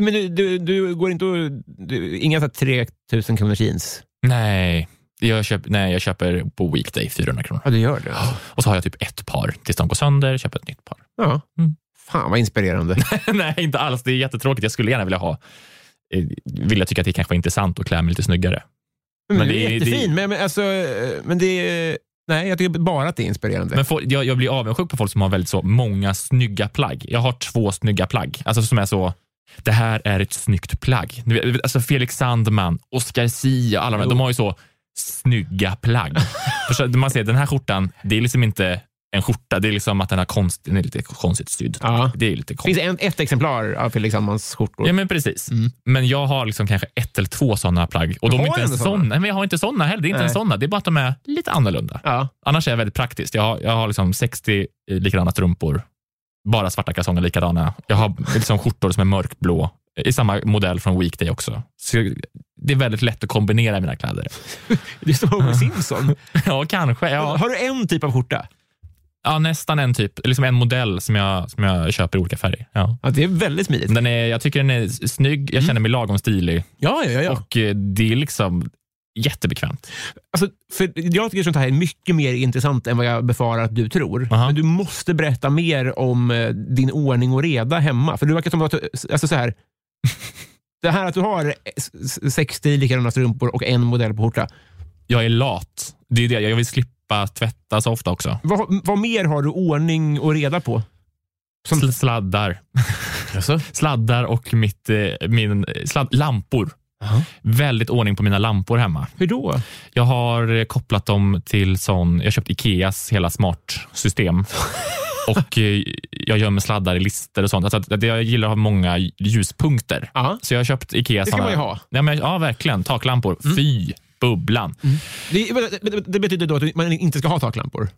Men du, du, du går inte och... Du, inga så här 3000 kronors jeans? Nej, jag köper, nej, jag köper på weekday 400 kronor. Ja, du gör (gasps) det. Och så har jag typ ett par tills de går sönder, köper ett nytt par. Ja. Mm. Fan vad inspirerande. (laughs) nej, inte alls. Det är jättetråkigt. Jag skulle gärna vilja ha, eh, vilja tycka att det kanske var intressant att klä mig lite snyggare. Men, Men det det är jättefin, men, men, alltså, men det är... Nej, jag tycker bara att det är inspirerande. Men folk, jag, jag blir avundsjuk på folk som har väldigt så många snygga plagg. Jag har två snygga plagg. Alltså som är så, det här är ett snyggt plagg. Alltså Felix Sandman, Oscar Sia, alla de, de har ju så snygga plagg. (laughs) Man ser den här skjortan, det är liksom inte en skjorta, det är liksom att den, har konst, den är lite konstigt sydd. Ja. Det är lite konstigt. finns en, ett exemplar av Felix Sandmans skjortor. Ja men precis. Men jag har liksom kanske ett eller två sådana plagg. Och Du de är inte ens såna? Nej, men jag har inte såna heller. Det är inte Nej. ens såna. Det är bara att de är lite annorlunda. Ja. Annars är jag väldigt praktiskt. Jag har, jag har liksom 60 likadana strumpor. Bara svarta kalsonger likadana. Jag har liksom skjortor som är mörkblå. I samma modell från Weekday också. Så det är väldigt lätt att kombinera mina kläder. (laughs) Det är som Homer Simpson. (laughs) Ja, kanske. Ja, Har du en typ av skjorta? ja nästan en typ. Liksom en modell som jag, som jag köper i olika färger. Ja. Ja, det är väldigt smidigt. Den är, jag tycker den är snygg. Jag känner mig lagom stilig. Ja, ja, ja. ja. Och eh, det är liksom jättebekvämt. Alltså, för jag tycker sånt här är mycket mer intressant än vad jag befarar att du tror. Aha. Men du måste berätta mer om eh, din ordning och reda hemma. För du verkar som att alltså så här, (laughs) det här att du har s- s- 60 likadana strumpor och en modell på skjorta. Jag är lat. Det är det. Jag vill slippa tvätta så ofta också. Vad, vad mer har du ordning och reda på? Som- Sl- Sladdar. (laughs) Sladdar och mitt, eh, min, eh, sladd, lampor. Väldigt ordning på mina lampor hemma. Hur då? Jag har kopplat dem till sån, jag har köpt Ikeas hela smart-system. (laughs) och eh, jag gömmer sladdar i lister och sånt. Alltså att, jag gillar att ha många ljuspunkter. Ja. Så jag har köpt Ikea Det ska man ju ha. Ja, men, ja, verkligen. Taklampor. Fy, bubblan. Det, det, det betyder då att man inte ska ha taklampor?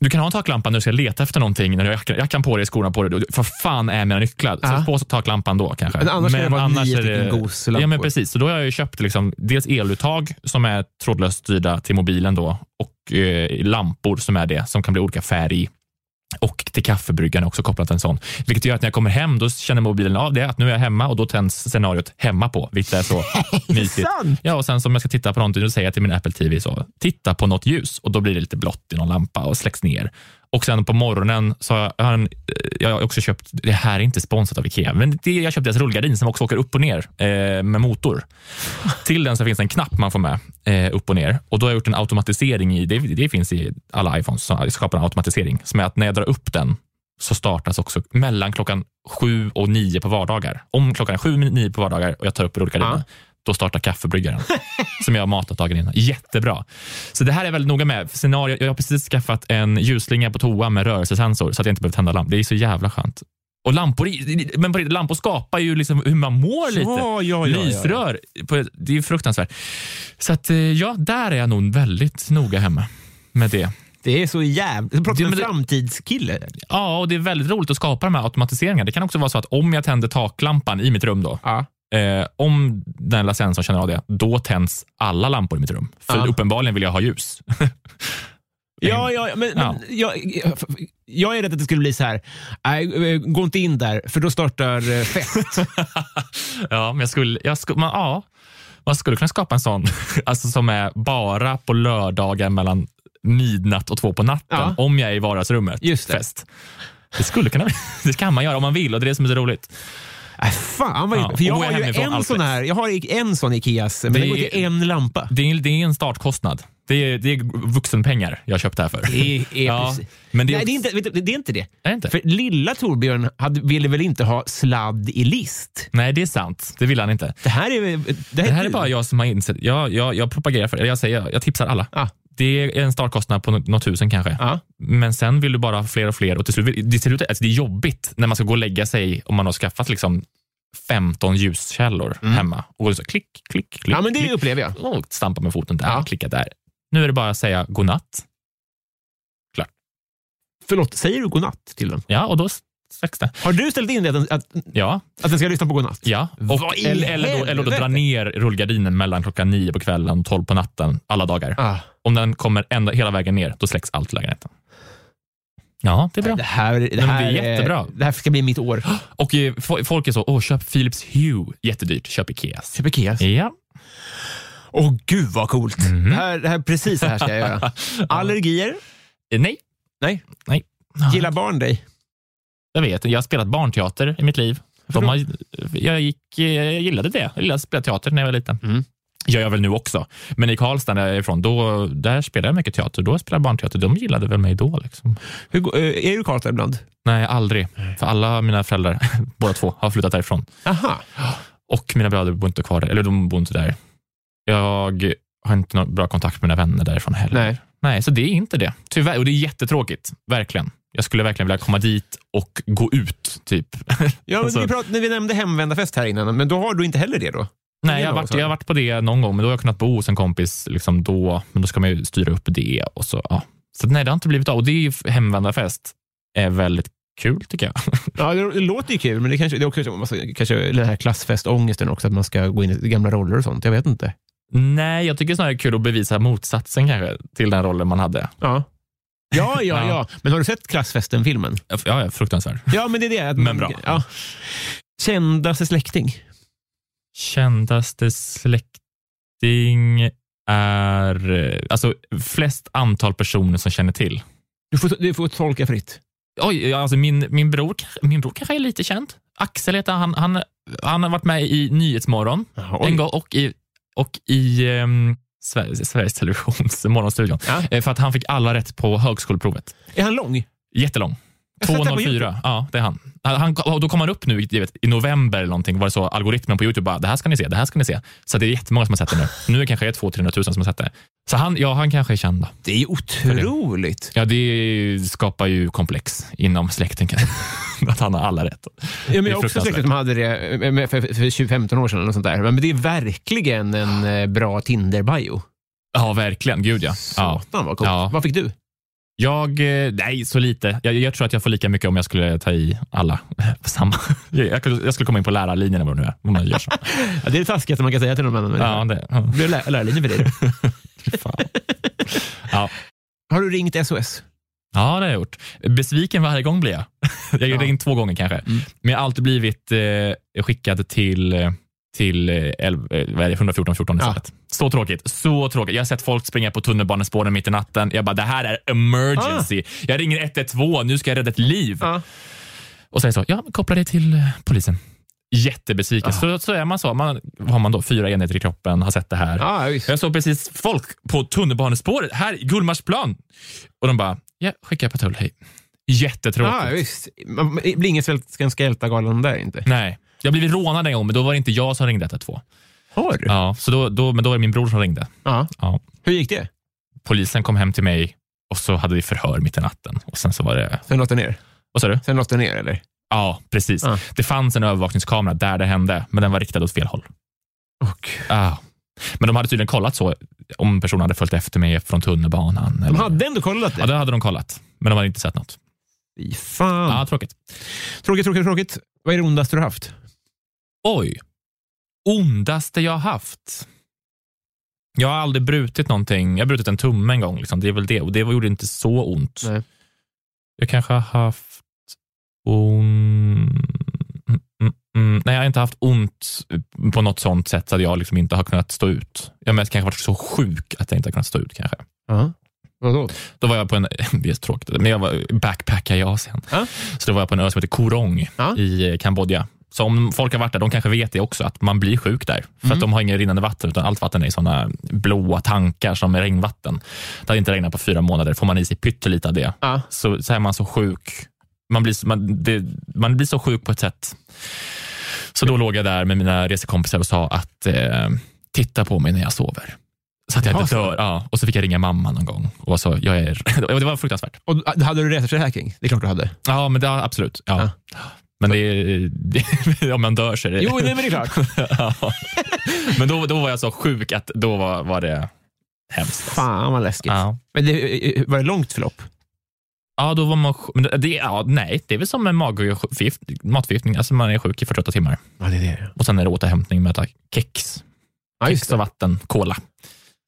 Du kan ha en taklampa när du ska leta efter någonting, när du har jackan, jackan på dig, skorna på dig. För fan är mina nycklar? Så på taklampan då kanske. Men annars ska det vara nio stycken Goose-lampor. Ja men precis, så då har jag köpt liksom, dels eluttag som är trådlöst styrda till mobilen då och eh, lampor som är det, som kan bli olika färg. Och till kaffebryggaren också kopplat en sån. Vilket gör att när jag kommer hem då känner mobilen av det, att nu är jag hemma och då tänds scenariot hemma på, vilket är så (laughs) mysigt. Ja, och sen som jag ska titta på någonting, då säger jag till min Apple TV så, titta på något ljus och då blir det lite blått i någon lampa och släcks ner. Och sen på morgonen så har jag, en- jag har också köpt, det här är inte sponsrat av Ikea, men det, jag köpte deras rullgardin som också åker upp och ner eh, med motor. (laughs) Till den så finns en knapp man får med eh, upp och ner. Och då har jag gjort en automatisering i, det, det finns i alla iPhones, så jag skapar en automatisering som är att när jag drar upp den så startas också mellan klockan sju och nio på vardagar. Om klockan är sju och nio på vardagar och jag tar upp rullgardinen, Ja. Då startar kaffebryggaren (laughs) som jag har matat dagen innan. Jättebra. Så det här är jag väldigt noga med. Scenario, jag har precis skaffat en ljusslinga på toa med rörelsesensor så att jag inte behöver tända lamp. Det är så jävla skönt. Och lampor, men lampor skapar ju liksom hur man mår lite. Ja, ja, ja. Lysrör, det är fruktansvärt. Så att, eh, ja, där är jag nog väldigt noga hemma med det. Det är så jävla... Du pratar om en det- framtidskille. Ja, och det är väldigt roligt att skapa de här automatiseringarna. Det kan också vara så att om jag tänder taklampan i mitt rum då, Ja. Eh, om den lilla sensorn känner av det, då tänds alla lampor i mitt rum. För Ja. uppenbarligen vill jag ha ljus. (laughs) Ja, ja, men, Ja. men jag, jag är rädd att det skulle bli så här. Nej, eh, gå inte in där, för då startar eh, fest. (laughs) ja, men jag skulle, jag skulle, man, ja, man skulle kunna skapa en sån (laughs) alltså, som är bara på lördagar mellan midnatt och två på natten, Ja. om jag är i vardagsrummet. Just det. Fest. Det skulle kunna det kan man göra om man vill och det är det som är så roligt. Äh, fan vad Ja, För jag har ju en sån här, jag har en sån Ikeas, men Det den går till en lampa. Det är, det är en startkostnad. Det är, det är vuxenpengar jag har köpt det här för. Det är Ja, precis. men det är Nej, också- det är inte, du, det är inte det. Är inte? För lilla Torbjörn hade, ville väl inte ha sladd i list? Nej, det är sant. Det vill han inte. Det här är, det Det här är bara jag som har insett. Jag, jag, jag propagerar för det. Jag, säger, jag tipsar alla. Ja. Det är en startkostnad på nå- något tusen kanske. Ja. Men sen vill du bara ha fler och fler och till slut, det, till slut, alltså det är jobbigt när man ska gå och lägga sig om man har skaffat liksom 15 ljuskällor hemma. Och så klick, klick, klick. Mm. ja, men det klick, upplever jag. och stampa med foten där, Ja. klicka där. Nu är det bara att säga godnatt. Förlåt, säger du godnatt till den? Ja, och då det. Har du ställt in det att, att, Ja, att den ska lyssna på godnatt? ja. Och, eller, eller, då, eller då dra ner rullgardinen mellan klockan nio på kvällen och tolv på natten alla dagar. Ah. Om den kommer ända, hela vägen ner, då släcks allt i lägenheten. Ja, det är bra. Det här, det här det är jättebra. Det här ska bli mitt år. (gasps) Och eh, fo- folk är så, åh, köp Philips Hue, jättedyrt, köp Ikeas. Köp Ikeas. Ja. Åh gud vad coolt. Mhm. Det, här, det här, precis så här ska jag göra. (laughs) Allergier? Eh, Nej, Nej. Nej. Gillar barn dig? Jag vet. Jag har spelat barnteater i mitt liv. De har, jag, gick, jag gillade det. Jag gillade att spela teater när jag var liten. Mm. Jag gör väl nu också. Men i Karlstad där jag är ifrån, då, där spelade jag mycket teater. Då spelade jag barnteater. De gillade väl mig då. Liksom. Hur, eh, är du i Karlstad ibland? Nej, aldrig. För alla mina föräldrar, (laughs) båda två, har flyttat därifrån. Aha. Och mina bröder bor inte kvar där. Eller de bor inte där. Jag har inte någon bra kontakt med mina vänner därifrån heller. Nej. Nej, så det är inte det. Tyvärr. Och det är jättetråkigt. Verkligen. Jag skulle verkligen vilja komma dit och gå ut, typ. Ja, men Alltså- vi, prat, när vi nämnde hemvändarfest här innan, men då har du inte heller det då? Nej, jag har, varit, jag har varit på det någon gång, men då har jag kunnat bo hos en kompis liksom då. Men då ska man ju styra upp det. och Så ja. Så nej, det har inte blivit av. Och det är hemvändarfest är väldigt kul, tycker jag. (laughs) Ja, det, det låter ju kul, men det, kanske, det är också massa, kanske den här klassfestångesten också, att man ska gå in i gamla roller och sånt. Jag vet inte. nej, jag tycker snarare det är kul att bevisa motsatsen kanske till den rollen man hade. Ja. Ja, ja, Ja. Men har du sett Klassfesten-filmen? Ja, ja, fruktansvärd. Ja, men det är det. Att Men man, bra. Ja. Kändaste släkting? Kändaste släkting är eh, alltså flest antal personer som känner till. Du får, du får tolka fritt. Oj, ja, alltså min, min, bror, kanske- min bror kanske är lite känd. Axel heter han. Han, han har varit med i Nyhetsmorgon Oj. en gång och i, och i um, Sveriges, Sveriges Televisions (laughs) Morgonstudion. Ja. Eh, För att han fick alla rätt på högskoleprovet. Är han lång? Jättelång. Jag har sett det på 204. Ja, det är han. han. och Då kom han upp nu vet, i november eller någonting. Var det så algoritmen på Youtube bara, det här ska ni se, det här ska ni se. Så det är jättemånga som har sett det nu. Nu är det kanske 200-300 000 som har sett det. Så han, ja, han kanske är känd. Då. Det är otroligt. Ja, det skapar ju komplex inom släkten. (laughs) att han har alla rätt. Ja, men Det jag har också fruktansvärt. som hade det eh, med- för, för 20-15 år sedan. Och sånt där. Men det är verkligen en eh, bra Tinder-bio. Ja, verkligen. Gud ja. ja. Satan vad coolt. Ja. Vad fick du? Jag, eh, nej, så lite. Jag, jag tror att jag får lika mycket om jag skulle ta i alla (laughs) samma. Jag, jag skulle komma in på lärarlinjen eller vad det nu är. Gör så. (laughs) Ja, det är det taskigaste man kan säga till någon annan. Ja, det, ja. Blir lär, lärarlinje för dig. (laughs) Ja. Har du ringt SOS? ja, det har jag gjort. Besviken varje gång blir jag. Jag har Ja. ringt två gånger kanske. Mm. Men jag har alltid blivit eh, skickad till eh, till eh, elv- eh, vad är det, 114 14 Ja. istället. Så tråkigt. Så tråkigt. Jag har sett folk springa på tunnelbanespåren mitt i natten. Jag bara, det här är emergency. Jag ringer 112, nu ska jag rädda ett liv. Ah. Ja. Och säger så, ja, koppla det till eh, polisen. Jättebesviken. Så, så är man så. Man, har man då? Fyra enheter i kroppen, har sett det här. Ja, visst. Jag såg precis folk på tunnelbanespåret här i Gullmarsplan. Och de bara, ja, skicka patrull, hej. Jättetråkigt. Ja, visst. Det blir ingen Svenska hjältar-galan där inte. Nej. Jag blivit rånad en gång, men då var det inte jag som ringde 112. Har du? Ja, så då, då, men då var det min bror som ringde. Ja. Ja. Hur gick det? Polisen kom hem till mig och så hade vi förhör mitt i natten. Och sen så var det... Sen låste ner? Vad sa du? Sen låste ner, eller? Ja, precis. Ja. Det fanns en övervakningskamera där det hände, men den var riktad åt fel håll. Och, Ah. Men de hade tydligen kollat så, om personen hade följt efter mig från tunnelbanan. de eller- hade ändå kollat det? Ja, det hade de kollat, men de hade inte sett något. Fy fan. Ja, tråkigt. Tråkigt, tråkigt, tråkigt. Vad är det ondaste du har haft? Oj. Ondaste jag har haft? Jag har aldrig brutit någonting. Jag har brutit en tumme en gång. Liksom. Det är väl det. Och det gjorde inte så ont. Nej. Jag kanske har haft ont... Mm, mm, mm. Nej, jag har inte haft ont på något sånt sätt så att jag liksom inte har kunnat stå ut. Jag har mest kanske varit så sjuk att jag inte har kunnat stå ut. kanske. Ja. Vadå? Då var jag på en, (laughs) det är tråkigt, men jag var backpackare i Asien. Ja. Så då var jag på en ö som heter Korong Ja. i Kambodja. Så om folk har varit där, de kanske vet det också, att man blir sjuk där. För Mm. att de har inget rinnande vatten, utan allt vatten är i sådana blåa tankar som är regnvatten. Det har inte regnat på fyra månader, får man i sig pyttelite av det, Ja. så, så är man så sjuk. Man blir, man, det, man blir så sjuk på ett sätt. Så då låg jag där med mina resekompisar och sa att eh, titta på mig när jag sover. Så att jag inte dör. Ja, och så fick jag ringa mamma någon gång. Och så, jag är, (laughs) det var fruktansvärt. Och ah, hade du reseförsäkring? Det är klart du hade. Ja, men det, ja, absolut. Ja. Men det, är- det, (laughs) om man dör så är det... Jo, nej, men det är klart. (laughs) ja. Men då, då var jag så sjuk att då var, var det hemskt. Fan vad läskigt. Ja. Men det, var det långt förlopp? Ja, då var man men det, ja, Nej, det är väl som en matförgiftning. Alltså man är sjuk i 48 timmar. Ja, det är det. Och sen är det återhämtning med att äta kex. Ja, kex och vatten, cola.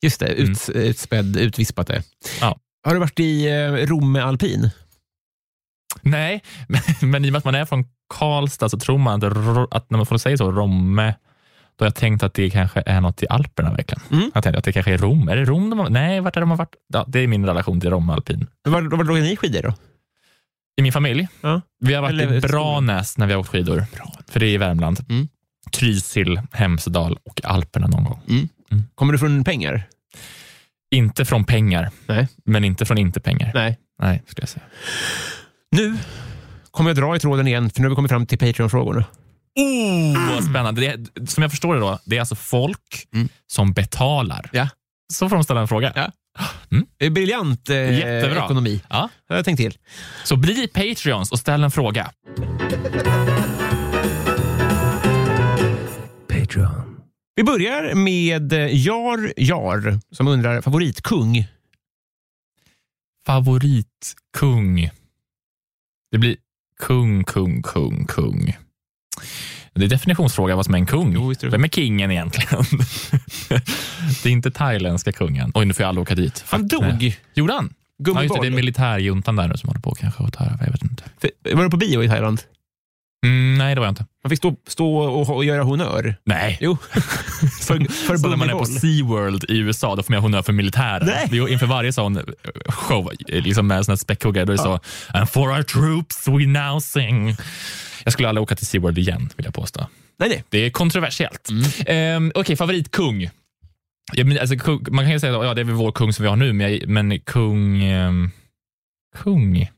Just det. Ut, Utspädd, utvispat det. Ja. Har du varit i eh, Romme alpin? Nej, men, (laughs) men i och med att man är från Karlstad så tror man att, att när man får säga så, Romme, då har jag tänkt att det kanske är något i Alperna verkligen. Mm. Jag tänkte att det kanske är Rom. Är det Rom de har, Nej, vart är de har varit? Ja, det är min relation till Romme alpin. Var, var låg ni skidor då? I min familj, Ja. vi har varit Eller- i Branäs när vi har åkt skidor. För det är i Värmland. Mm. Trysil, Hemsedal och Alperna någon gång. Kommer du från pengar? Inte från pengar, Nej. men inte från inte pengar. Nej. Nej, skulle jag säga. Nu kommer jag dra i tråden igen, för nu har vi kommit fram till Patreon-frågorna. Oh, vad spännande. Det som jag förstår det då, det är alltså folk Mm. som betalar. Ja. Så får de ställa en fråga. Ja. Det är briljant eh, Jättebra. ekonomi. Ja. Det har jag tänkt till. Så bli Patreons och ställ en fråga. Patreon. Vi börjar med eh, Jar Jar som undrar favoritkung. Favoritkung. Det blir kung, kung, kung, kung. Det är definitionsfråga vad som är en kung. Jo. Vem är kingen egentligen? (laughs) det är inte thailändska kungen. Oj, nu får jag aldrig åka dit. Han dog. Gjorde han? Ja, just det, det är militärjuntan där nu som håller på kanske att ta över. Jag vet inte. För- Var du på bio i Thailand? Mm, nej, det var jag inte. Man fick stå, stå och, och göra honör. Nej. Jo. (laughs) för, för Så när man är på. SeaWorld i USA, då får man honör för militären. Nej. Inför varje sån show, liksom med såna späckhuggare, då är det så And for our troops we now sing. Jag skulle aldrig åka till SeaWorld igen, vill jag påstå. Nej, nej. Det är kontroversiellt. Ehm, Okej, favoritkung. Ja, men, alltså, kung. Man kan ju säga att ja, det är väl vår kung som vi har nu, men, men kung... ehm, kung? (laughs)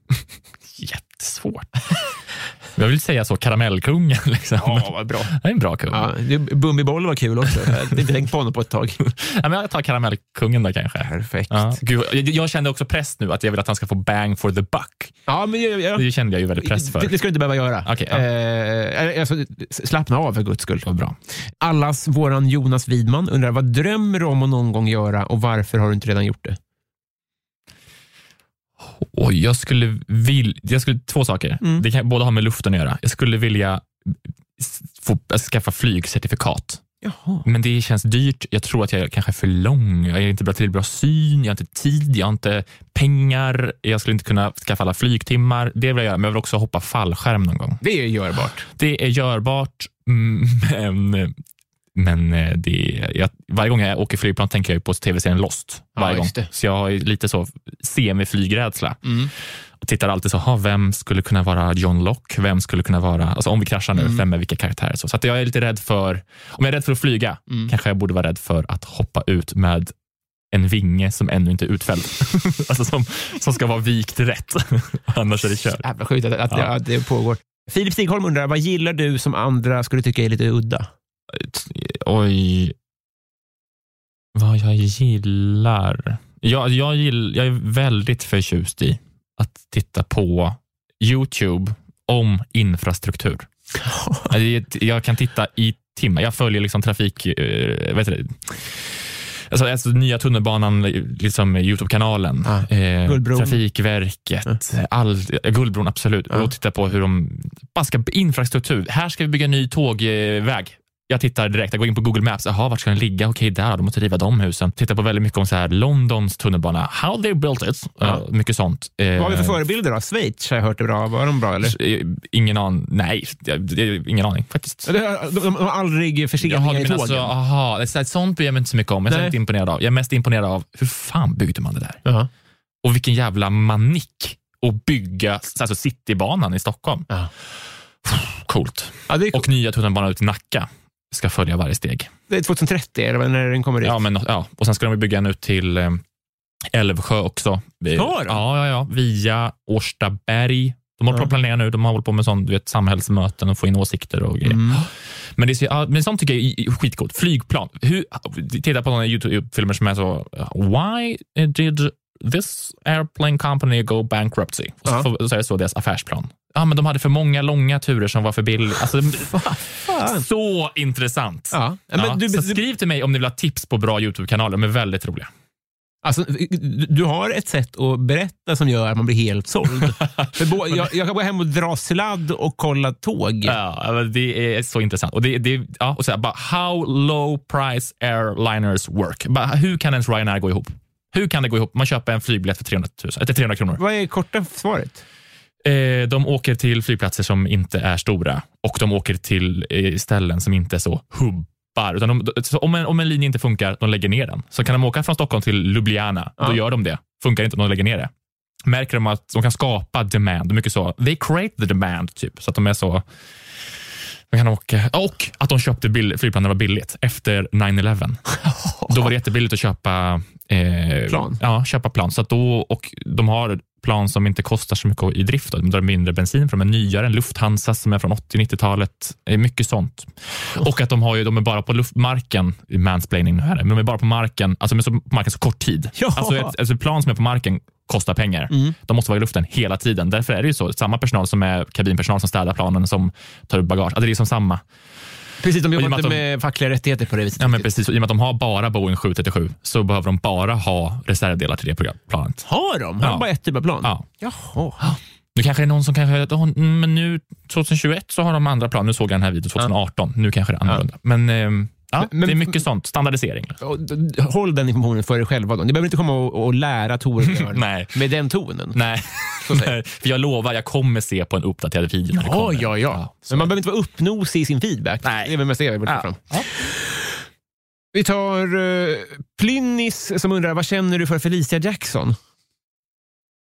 Jättesvårt. Jag vill säga så, karamellkungen. (laughs) Liksom. Ja, vad bra. Det är en bra kung. Ja, Bumbiboll var kul också. Jag hade inte tänkt på honom på ett tag. (laughs) Ja, men jag tar karamellkungen då kanske. Perfekt. Ja. Gud, jag, jag kände också press nu, att jag vill att han ska få bang for the buck. Ja, men jag, jag, Det kände jag ju väldigt press för. Det, det ska du inte behöva göra. Okej, ja. eh, alltså, slappna av för guds skull. Vad bra. Allas våran Jonas Widman undrar vad drömmer du om att någon gång göra och varför har du inte redan gjort det? Oj, jag skulle vilja... Jag skulle, två saker. Mm. Det kan båda ha med luften att göra. Jag skulle vilja få, alltså, skaffa flygcertifikat. Jaha. Men det känns dyrt. Jag tror att jag kanske är för lång. Jag är inte bra till bra syn, jag har inte tid, jag har inte pengar. Jag skulle inte kunna skaffa alla flygtimmar. Det vill jag göra, men jag vill också hoppa fallskärm någon gång. Det är görbart. Det är görbart, (laughs) men Men eh, det, jag, varje gång jag åker flygplan tänker jag på tv-serien Lost. Ja, Varje gång. just det. Så jag har lite så semiflygrädsla. Mm. Och tittar alltid så, ha, vem skulle kunna vara John Locke? Vem skulle kunna vara, alltså om vi kraschar nu, Mm. vem är vilka karaktärer? Så, så jag är lite rädd för, om jag är rädd för att flyga, Mm. kanske jag borde vara rädd för att hoppa ut med en vinge som ännu inte är utfälld. (laughs) alltså som, som ska vara vikt rätt. (laughs) Annars är det kört. Jävla sjukt att, att, Ja. att det pågår. Filip Stigholm undrar, vad gillar du som andra skulle tycka är lite udda? Oj. Vad jag gillar? Jag, jag, gill, jag är väldigt förtjust i att titta på YouTube om infrastruktur. (laughs) Alltså, jag- kan titta i timmar. Jag följer liksom trafik... eh, heter det? Alltså, alltså nya tunnelbanan, liksom Youtube-kanalen, Ja. eh. Trafikverket, all, eh, Guldbron absolut. Ja. Och titta på hur de... Bara ska, infrastruktur. Här ska vi bygga ny tågväg. Jag tittar direkt, jag går in på Google Maps. Jaha, vart ska den ligga? Okej, där. De måste riva de husen. Tittar på väldigt mycket om så här, Londons tunnelbana. How they built it. Ja. Ja, mycket sånt. Eh, Vad har vi för förebilder då? Schweiz har jag hört är bra. Var de bra eller? eh, Ingen aning. Nej, ingen aning faktiskt. De, de, de har aldrig förseningar i tågen. så, aha, det är så här, sånt bryr jag mig inte så mycket om. Jag är Nej. inte imponerad av. Jag är mest imponerad av hur fan byggde man det där? Jaha. Och vilken jävla manick att bygga alltså Citybanan i Stockholm. Ja. Coolt. Ja, är, Och nya tunnelbanan ut i Nacka ska följa varje steg. det är 2030 eller när den kommer ut. Ja, men, ja. Och sen ska de bygga en ut till eh, Älvsjö också. Vi-? Ja, ja, ja. Via Årstaberg. De håller på att planera nu. De har hållit på med sånt, du vet, samhällsmöten och få in åsikter och grejer. Mm. Men, det ja, men sånt tycker jag är skitcoolt. Flygplan. Hur, titta på några YouTube-filmer som är så, why did this airplane company go bankruptcy? Och så, Ja. får- så är det så deras affärsplan. Ja, men de hade för många långa turer som var för billiga. Alltså, (laughs) så intressant. Ja. Ja, du, så skriv till mig om ni vill ha tips på bra YouTube-kanaler. De är väldigt roliga. alltså, du har ett sätt att berätta som gör att man blir helt såld. (laughs) För jag, jag kan gå hem och dra sladd och kolla tåg. Ja, det är så intressant. Och det, det, ja, och så här, bara, how low price airliners work. Bara, hur kan ens Ryanair gå ihop? Hur kan det gå ihop? Man köper en flygbiljett för 300, 000, eller 300 kronor. Vad är korta svaret? Eh, de åker till flygplatser som inte är stora och de åker till eh, ställen som inte är så hubbar. Utan de, om, en, om en linje inte funkar, de lägger ner den. Så kan de åka från Stockholm till Ljubljana, Ja. då gör de det. Funkar inte, de lägger ner det. Märker de att de kan skapa demand, mycket så, they create the demand, typ. Så att de är så... De kan åka, och att de köpte bill, det var billigt efter 9-11. (laughs) Då var det jättebilligt att köpa eh, Plan. Ja, köpa plan. Så då, och de har plan som inte kostar så mycket i drift. De drar mindre bensin för de är nyare. En Lufthansa som är från 80-90-talet. Eh, Mycket sånt. Och att de, har ju, de är bara på luftmarken, mansplaining nu här, men de är bara på marken, alltså de är så, på marken så kort tid. Ja. Alltså ett, alltså ett plan som är på marken kostar pengar. De måste vara i luften hela tiden. Därför är det ju så. Samma personal som är kabinpersonal som städar planen, som tar upp bagage. Alltså det är liksom samma. Precis, de jobbar med inte att de- med fackliga rättigheter på det viset. Ja, men precis. I och med att de har bara Boeing 737 så behöver de bara ha reservdelar till det planet. Har de? Har Ja. de bara ett typ av plan? Ja. Jaha. Nu kanske det är någon som kanske, "Åh, mm, men nu 2021 så har de andra plan. Nu såg jag den här videon 2018. Nu kanske det är annorlunda. Men, ehm, ja, Men- det är mycket sånt. Standardisering. Håll den informationen för er själva. Då. Ni behöver inte komma och, och lära Torbjörn (laughs) Nej. med den tonen. Nej. Nej, för jag lovar, jag kommer se på en uppdaterad video när det Ja, ja, ja. Men man behöver inte vara uppnosig i sin feedback. Nej. Det är väl mest det jag vill Ja. fram. Vi tar uh, Plynnis som undrar, vad känner du för Felicia Jackson?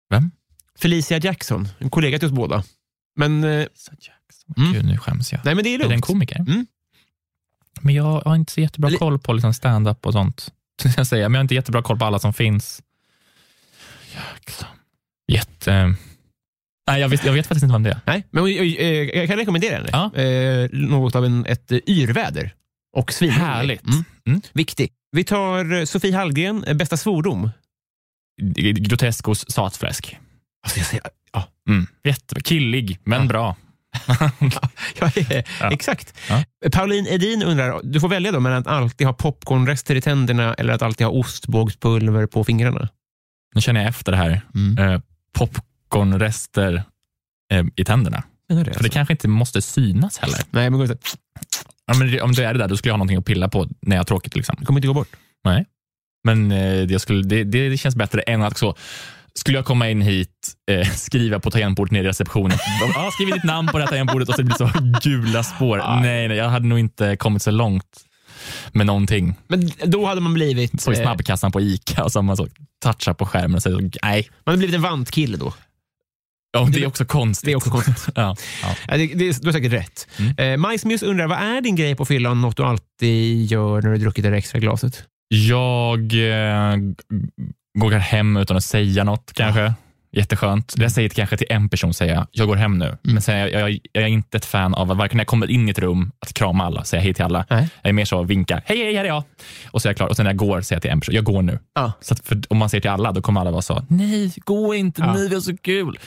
Vem? Felicia Jackson, en kollega till oss båda. Men, eh, Mm. Gud, nu skäms jag. nej men det är Är det en lugnt. komiker? Mm. Men jag har inte så jättebra Li- koll på liksom stand-up och sånt. (laughs) Jag säga. Men jag har inte jättebra koll på alla som finns. Jäklar. Jätte... Nej, jag vet, jag vet faktiskt inte vem det är. Nej, men eh, eh, jag kan rekommendera henne. Ja. Eh, något av en, ett eh, yrväder. Och svin. Härligt. Mm. Mm. Viktig. Vi tar Sofie Hallgren, bästa svordom. Groteskos satfläsk. Alltså jag säger, ja, Mm. Jättebra. Killig, men Ja. bra. (laughs) ja, Ja. exakt. Ja. Pauline Edin undrar, du får välja då mellan att alltid ha popcornrester i tänderna eller att alltid ha ostbågspulver på fingrarna. Nu känner jag efter det här. Eh, popcornrester eh, i tänderna. Det, För det kanske inte måste synas heller. Nej, men gå ut- Ja, men om det är det där, då skulle jag ha någonting att pilla på när jag har tråkigt. Liksom. det kommer inte gå bort. Nej. Men eh, det, skulle, det, det känns bättre än att så, skulle jag komma in hit, eh, (laughs) skriva på tangentbordet nere i receptionen. (laughs) De, ah, skriv ditt namn på det här tangentbordet och så blir det så gula spår. Nej, nej, jag hade nog inte kommit så långt. med någonting. Men då hade man blivit... Så i eh, snabbkassan på Ica och så har man så touchar på skärmen och säger så, nej. man hade blivit en vantkille då. Ja, det är också konstigt. Det är också konstigt. (laughs) ja, ja. Det, det, du har säkert rätt. Mm. Eh, Majsmus undrar, vad är din grej på fyllan? Något du alltid gör när du druckit det där extra glaset? Jag eh, går hem utan att säga något kanske. Jätteskönt. Det jag säger till, kanske till en person, säger jag, jag går hem nu. Men sen, jag, jag, jag är inte ett fan av varken när jag kommer in i ett rum, att krama alla, säga hej till alla. Nej. Jag är mer så, vinka, hej, hej, här är jag. Och så är jag klar. Och sen när jag går, säger jag till en person, jag går nu. Ja. Så att om man säger till alla, då kommer alla vara så, nej, gå inte, Ja. nej, det är så kul.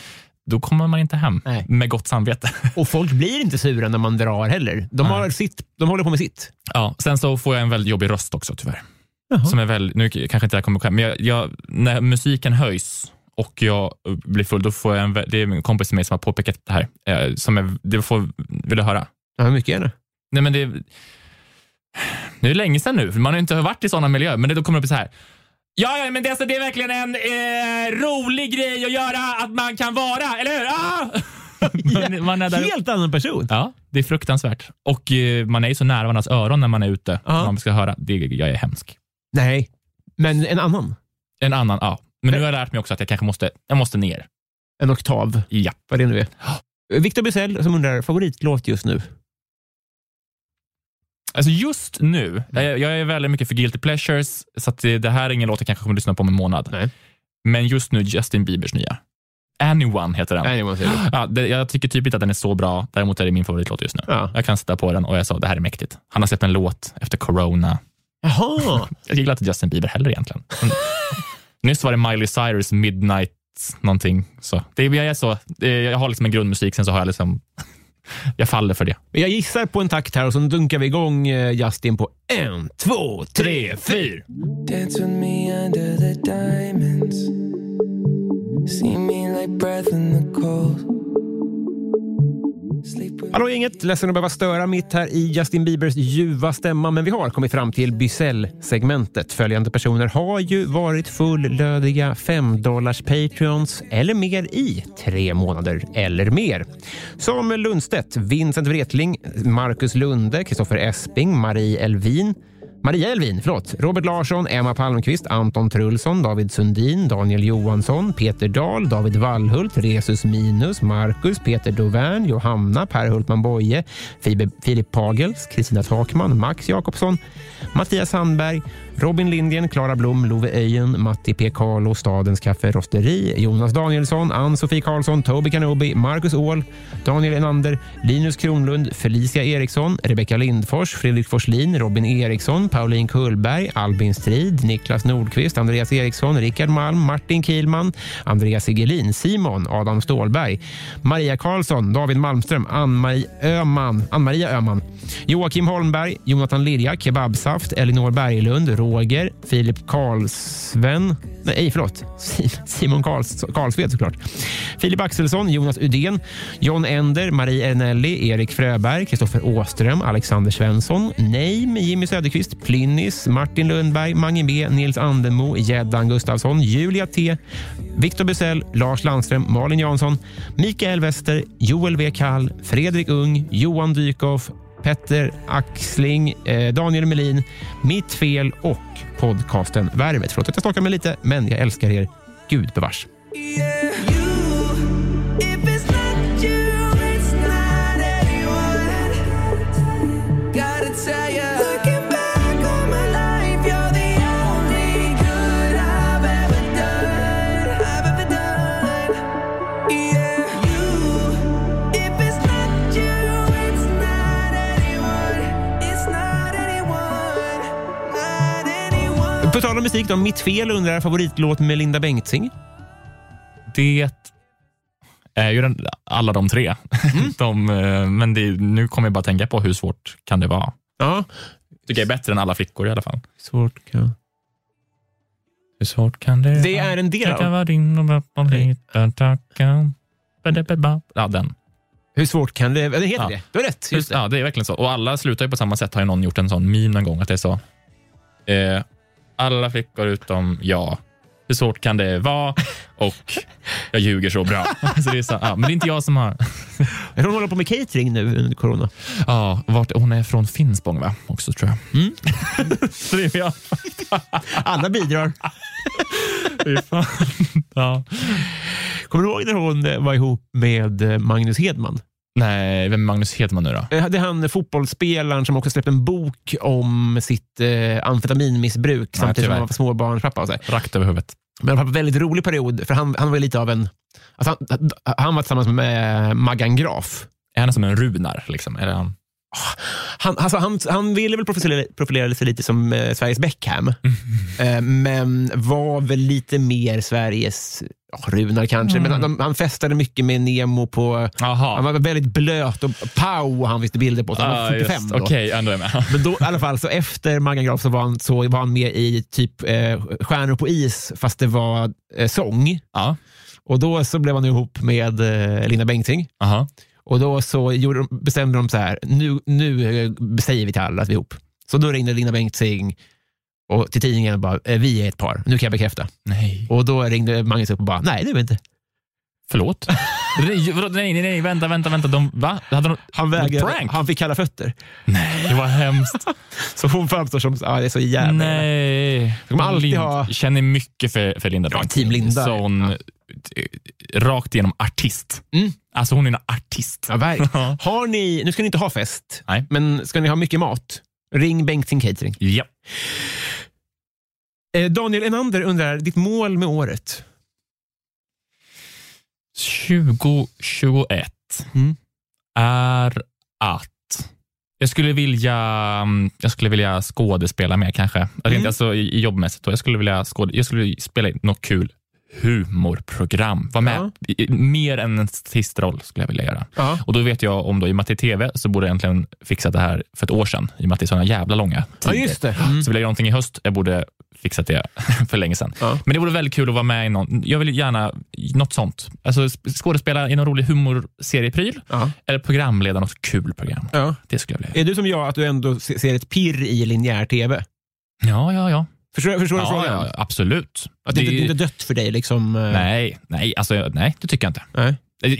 Då kommer man inte hem Nej. med gott samvete. (laughs) Och folk blir inte sura när man drar heller. De, har sitt, de håller på med sitt. Ja, sen så får jag en väldigt jobbig röst också tyvärr. Jaha. Som är väl, nu kanske inte det här kommer men jag, jag, när musiken höjs och jag blir full, då får jag en, det är en kompis till mig som har påpekat det här. Eh, som är, det får, vill du höra? Ja, mycket gärna. Nej, men det, det är länge sedan nu, för man har inte varit i sådana miljöer, men det, då kommer det upp så här. Ja, ja, men det, alltså, det är verkligen en eh, rolig grej att göra, att man kan vara, eller hur? Ah! (laughs) man, man är där Helt annan person. Ja, det är fruktansvärt. Och eh, man är ju så nära varandras öron när man är ute. Ja. när Man ska höra. Det, jag är hemsk. Nej, men en annan. En annan, ja. Men nu har jag lärt mig också att jag kanske måste, jag måste ner. En oktav, Ja. vad det nu är. Victor Bysell som undrar, favoritlåt just nu? Alltså just nu, jag, jag är väldigt mycket för guilty pleasures, så att det, det här är ingen låt jag kanske kommer lyssna på om en månad. Nej. Men just nu Justin Biebers nya. Anyone heter den. Anyone. Ja, det, jag tycker typ inte att den är så bra, däremot är det min favoritlåt just nu. Ja. Jag kan sätta på den och jag sa det här är mäktigt. Han har släppt en låt efter corona. Jaha, (laughs) Jag gillar inte Justin Bieber heller egentligen. Men (laughs) Nyss var det Miley Cyrus Midnight någonting. Så det, jag, är så, jag har liksom en grundmusik, sen så har jag liksom... (laughs) Jag faller för det. jag gissar på en takt här och så dunkar vi igång eh, Justin på en, två, tre, fyra. Dance with me under the diamonds. See me like breath in the cold. Hallå gänget, ledsen att behöva störa mitt här i Justin Biebers ljuva stämma, men vi har kommit fram till Bysell-segmentet. Följande personer har ju varit fullödiga 5 dollars Patreons eller mer i tre månader eller mer. Samuel Lundstedt, Vincent Wretling, Marcus Lunde, Kristoffer Esping, Marie Elvin, Maria Elvin, förlåt. Robert Larsson, Emma Palmqvist, Anton Trulsson, David Sundin, Daniel Johansson, Peter Dahl, David Wallhult, Resus Minus, Marcus, Peter Dovern, Johanna, Per Hultman Boye, Filip Pagels, Kristina Takman, Max Jakobsson, Mattias Sandberg, Robin Lindgren, Klara Blom, Love Öjen, Matti P. Carlo, Stadens Kaffe Rosteri, Jonas Danielsson, Ann-Sofie Karlsson, Toby Kanobi, Marcus Åhl, Daniel Enander, Linus Kronlund, Felicia Eriksson, Rebecka Lindfors, Fredrik Forslin, Robin Eriksson, Pauline Kullberg, Albin Strid, Niklas Nordqvist, Andreas Eriksson, Rickard Malm, Martin Kielman, Andreas Sigelin, Simon, Adam Stålberg, Maria Karlsson, David Malmström, Ann-Marie Öhman, Ann-Maria Öhman, Joakim Holmberg, Jonathan Lilja, Kebabsaft, Elinor Berglund, Roger, Filip Karlsven, nej förlåt, (laughs) Simon Karls, Karlsved såklart, Filip Axelsson, Jonas Udén, John Ender, Marie Ernelli, Erik Fröberg, Kristoffer Åström, Alexander Svensson, Neim, Jimmy Söderqvist, Plynnis, Martin Lundberg, Mange B, Nils Andemo, Gäddan Gustafsson, Julia T, Viktor Busell, Lars Landström, Malin Jansson, Mikael Wester, Joel W. Kall, Fredrik Ung, Johan Dykhoff, Petter Axling, eh, Daniel Melin, Mitt fel och podcasten Värvet. Förlåt att jag stakar mig lite, men jag älskar er. Gud bevars. Yeah. tell you, På tal om musik, då, Mitt fel undrar favoritlåt med Linda Bengtzing. Det är ju den, alla de tre. (laughs) de, eh, men det, nu kommer jag bara tänka på hur svårt kan det vara. Ja, tycker jag är bättre än alla flickor i alla fall. svårt kan... Hur svårt kan det Det är en del av... vara. Ja, den. Hur svårt kan det... Det heter Ja. det. Du har rätt. Just, ja, det är verkligen så. Och alla slutar ju på samma sätt. Har ju någon gjort en sån meme någon gång, att det är så. Eh, alla flickor utom jag Hur svårt kan det vara? Och jag ljuger så bra. (laughs) Så det är så, ja, men det är inte jag som har... Hon håller på med catering nu under corona. Ja, vart, hon är från Finspång va? Också tror jag. Mm. (laughs) så det är jag. Alla bidrar. Ja. Kommer du ihåg när hon var ihop med Magnus Hedman? Nej, vem är Magnus Hedman nu då? Eh, Det är han fotbollsspelaren som också släppt en bok om sitt eh, amfetaminmissbruk samtidigt som tyvärr. han var småbarnspappa. Och så. här. Rakt över huvudet. Men det var en väldigt rolig period, för han, han var lite av en... Alltså han, han var tillsammans med Maggan Graf. Är han som en runar? Liksom? Är han? Han, alltså han, han ville väl profilera, profilera sig lite som eh, Sveriges Beckham, (laughs) eh, men var väl lite mer Sveriges Runar kanske. Men han, han festade mycket med Nemo på... Jaha. Han var väldigt blöt och pow han visste bilder på. Så han var Ah, 45 just- då. Okej, ändå är med. (laughs) Men då, i alla fall, så efter Maggan Graf så var, han, så var han med i typ eh, Stjärnor på is, fast det var eh, sång. Ja. Och då så blev han ihop med eh, Linda Bengtzing. Aha. Och då så gjorde de, bestämde de så här, nu, nu eh, säger vi till alla att vi är ihop. Så då ringde Linda Bengtzing och till tidningen bara, eh, vi är ett par, nu kan jag bekräfta. Nej. Och då ringde Magnus upp och bara, nej det är vi inte. Förlåt? (laughs) nej, nej, nej, vänta, vänta, vänta. De, va? Hade de, Han, vägrade, Prank? han fick kalla fötter. Nej, det var hemskt. (laughs) Så hon framstår som, ja det är så jävla... Nej. Ska man alltid Lind- ha- Känner mycket för, för Linda Ja, Bengtzing. team Linda. Sån, Ja. eh, Rakt igenom artist. Mm. Alltså hon är en artist. Ja, verkligen. Har ni, nu ska ni inte ha fest, Nej. men ska ni ha mycket mat? Ring Bengtzing Catering. Ja. Eh, Daniel Enander undrar, ditt mål med året? 2021 Mm. är att jag skulle vilja, mm, jag skulle vilja skådespela mer kanske. Mm. alltså, jobbmässigt. Då. Jag skulle vilja skåd, jag skulle spela i något kul humorprogram. Var med. Ja. Mer än en statistroll skulle jag vilja göra. Ja. Och då vet jag om, då, i och med att det är tv, så borde jag egentligen fixat det här för ett år sedan. I och med att det är sådana jävla långa Ja, tider. just det. Mm. Så vill jag göra någonting i höst. Jag borde fixat det (laughs) för länge sedan. Ja. Men det vore väldigt kul att vara med i någon, jag vill gärna något sånt. Alltså skådespela i någon rolig humorseriepryl Ja. eller programleda något kul program. Ja. Det skulle jag vilja. Är du som jag, att du ändå se- ser ett pirr i linjär tv? Ja, ja, ja. Förstår, förstår du ja, frågan? ja absolut. Att det, Det- är inte dött för dig? Liksom, eh, Nej, nej, alltså, nej, det tycker jag inte. nej.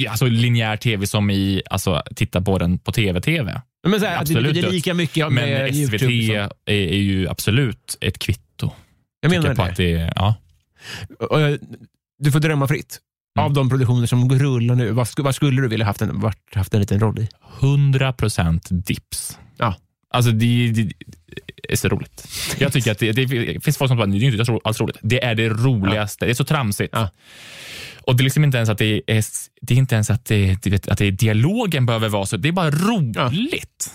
Alltså linjär tv som i, alltså titta på den på tv-tv. Men så här, att det, Absolut det är lika mycket med Men SVT YouTube. är, är ju absolut ett kvitto. Jag menar det. Att det ja. Eh, Du får drömma fritt. Mm. Av de produktioner som rullar nu, vad, vad skulle du vilja haft en, varit, haft en liten roll i? 100% dips. Ja. Alltså det, det, det är så roligt. Jag tycker att det, det finns folk som bara, det är inte alls roligt. Det är det roligaste. Det är så tramsigt. Ja. Och det är liksom inte ens att det är, det är inte ens att det, vet, att det är dialogen behöver vara så. Det är bara roligt.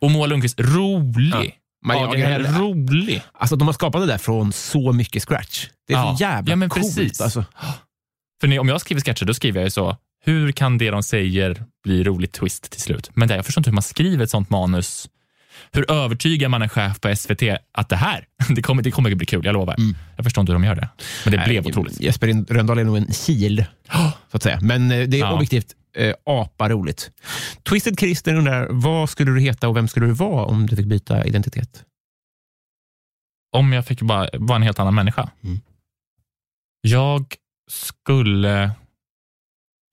Och Moa Lundqvist, rolig. Ja. Aga Hell, Agahel- rolig. Alltså de har skapat det där från så mycket scratch. Det är Ja. så jävla Ja, men coolt. precis. Alltså. För när, om jag skriver sketcher, då skriver jag ju så. Hur kan det de säger bli roligt twist till slut? Men det, jag förstår inte hur man skriver ett sånt manus. Hur övertygar man en chef på SVT att det här, (laughs) det kommer, det kommer att bli kul, jag lovar. Jag förstår inte hur de gör det. Men det blev Nej, otroligt. Jesper Rönndahl är nog en kil, (gasps) så att säga. Men eh, det är Ja. objektivt eh, apa roligt. Twisted Christer undrar, vad skulle du heta och vem skulle du vara om du fick byta identitet? Om jag fick bara vara en helt annan människa. Mm. Jag skulle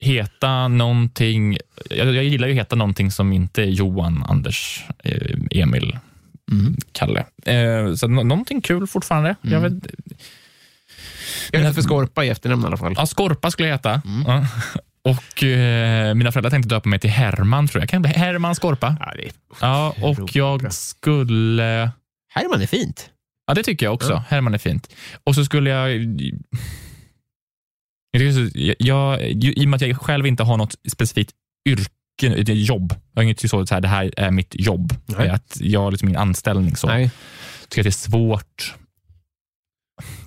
heta någonting, jag, jag gillar ju att heta någonting som inte är Johan, Anders, eh, Emil, Mm. Kalle. Eh, så nå- någonting kul fortfarande. Jag vet, Jag heter för Skorpa i efternamn i alla fall. Ja, Skorpa skulle jag heta. Mm. Ja. Och eh, Mina föräldrar tänkte döpa mig till Herman, tror jag. Kan jag bli Herman Skorpa? Ja, det är, Ja, och jag skulle... Herman är fint. Ja, det tycker jag också. Ja. Herman är fint. Och så skulle jag... Jag, jag, jag, I och med att jag själv inte har något specifikt yrke, ett jobb. Jag har inget så, så här, det här är mitt jobb. Nej. Att jag har liksom min anställning. Så. Nej. tycker att det är svårt.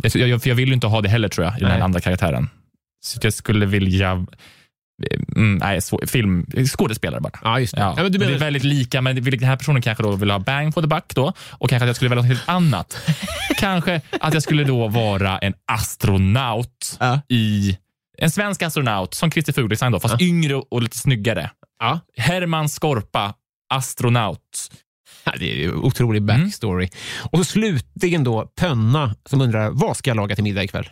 Jag, jag, för jag vill ju inte ha det heller tror jag, i den här Nej. andra karaktären. Så jag skulle vilja... Mm, nej, film, skådespelare bara. Ja, just det. Ja, Ja, men du det menar, är väldigt lika, men den här personen kanske då vill ha bang for the buck då och kanske att jag skulle välja något helt annat. (laughs) kanske att jag skulle då vara en astronaut Ja. i en svensk astronaut som Christer Fuglesang då, fast yngre och lite snyggare. Herman Skorpa, astronaut. Det är ju otrolig backstory. Och så slutligen då Pönna som undrar, vad ska jag laga till middag ikväll?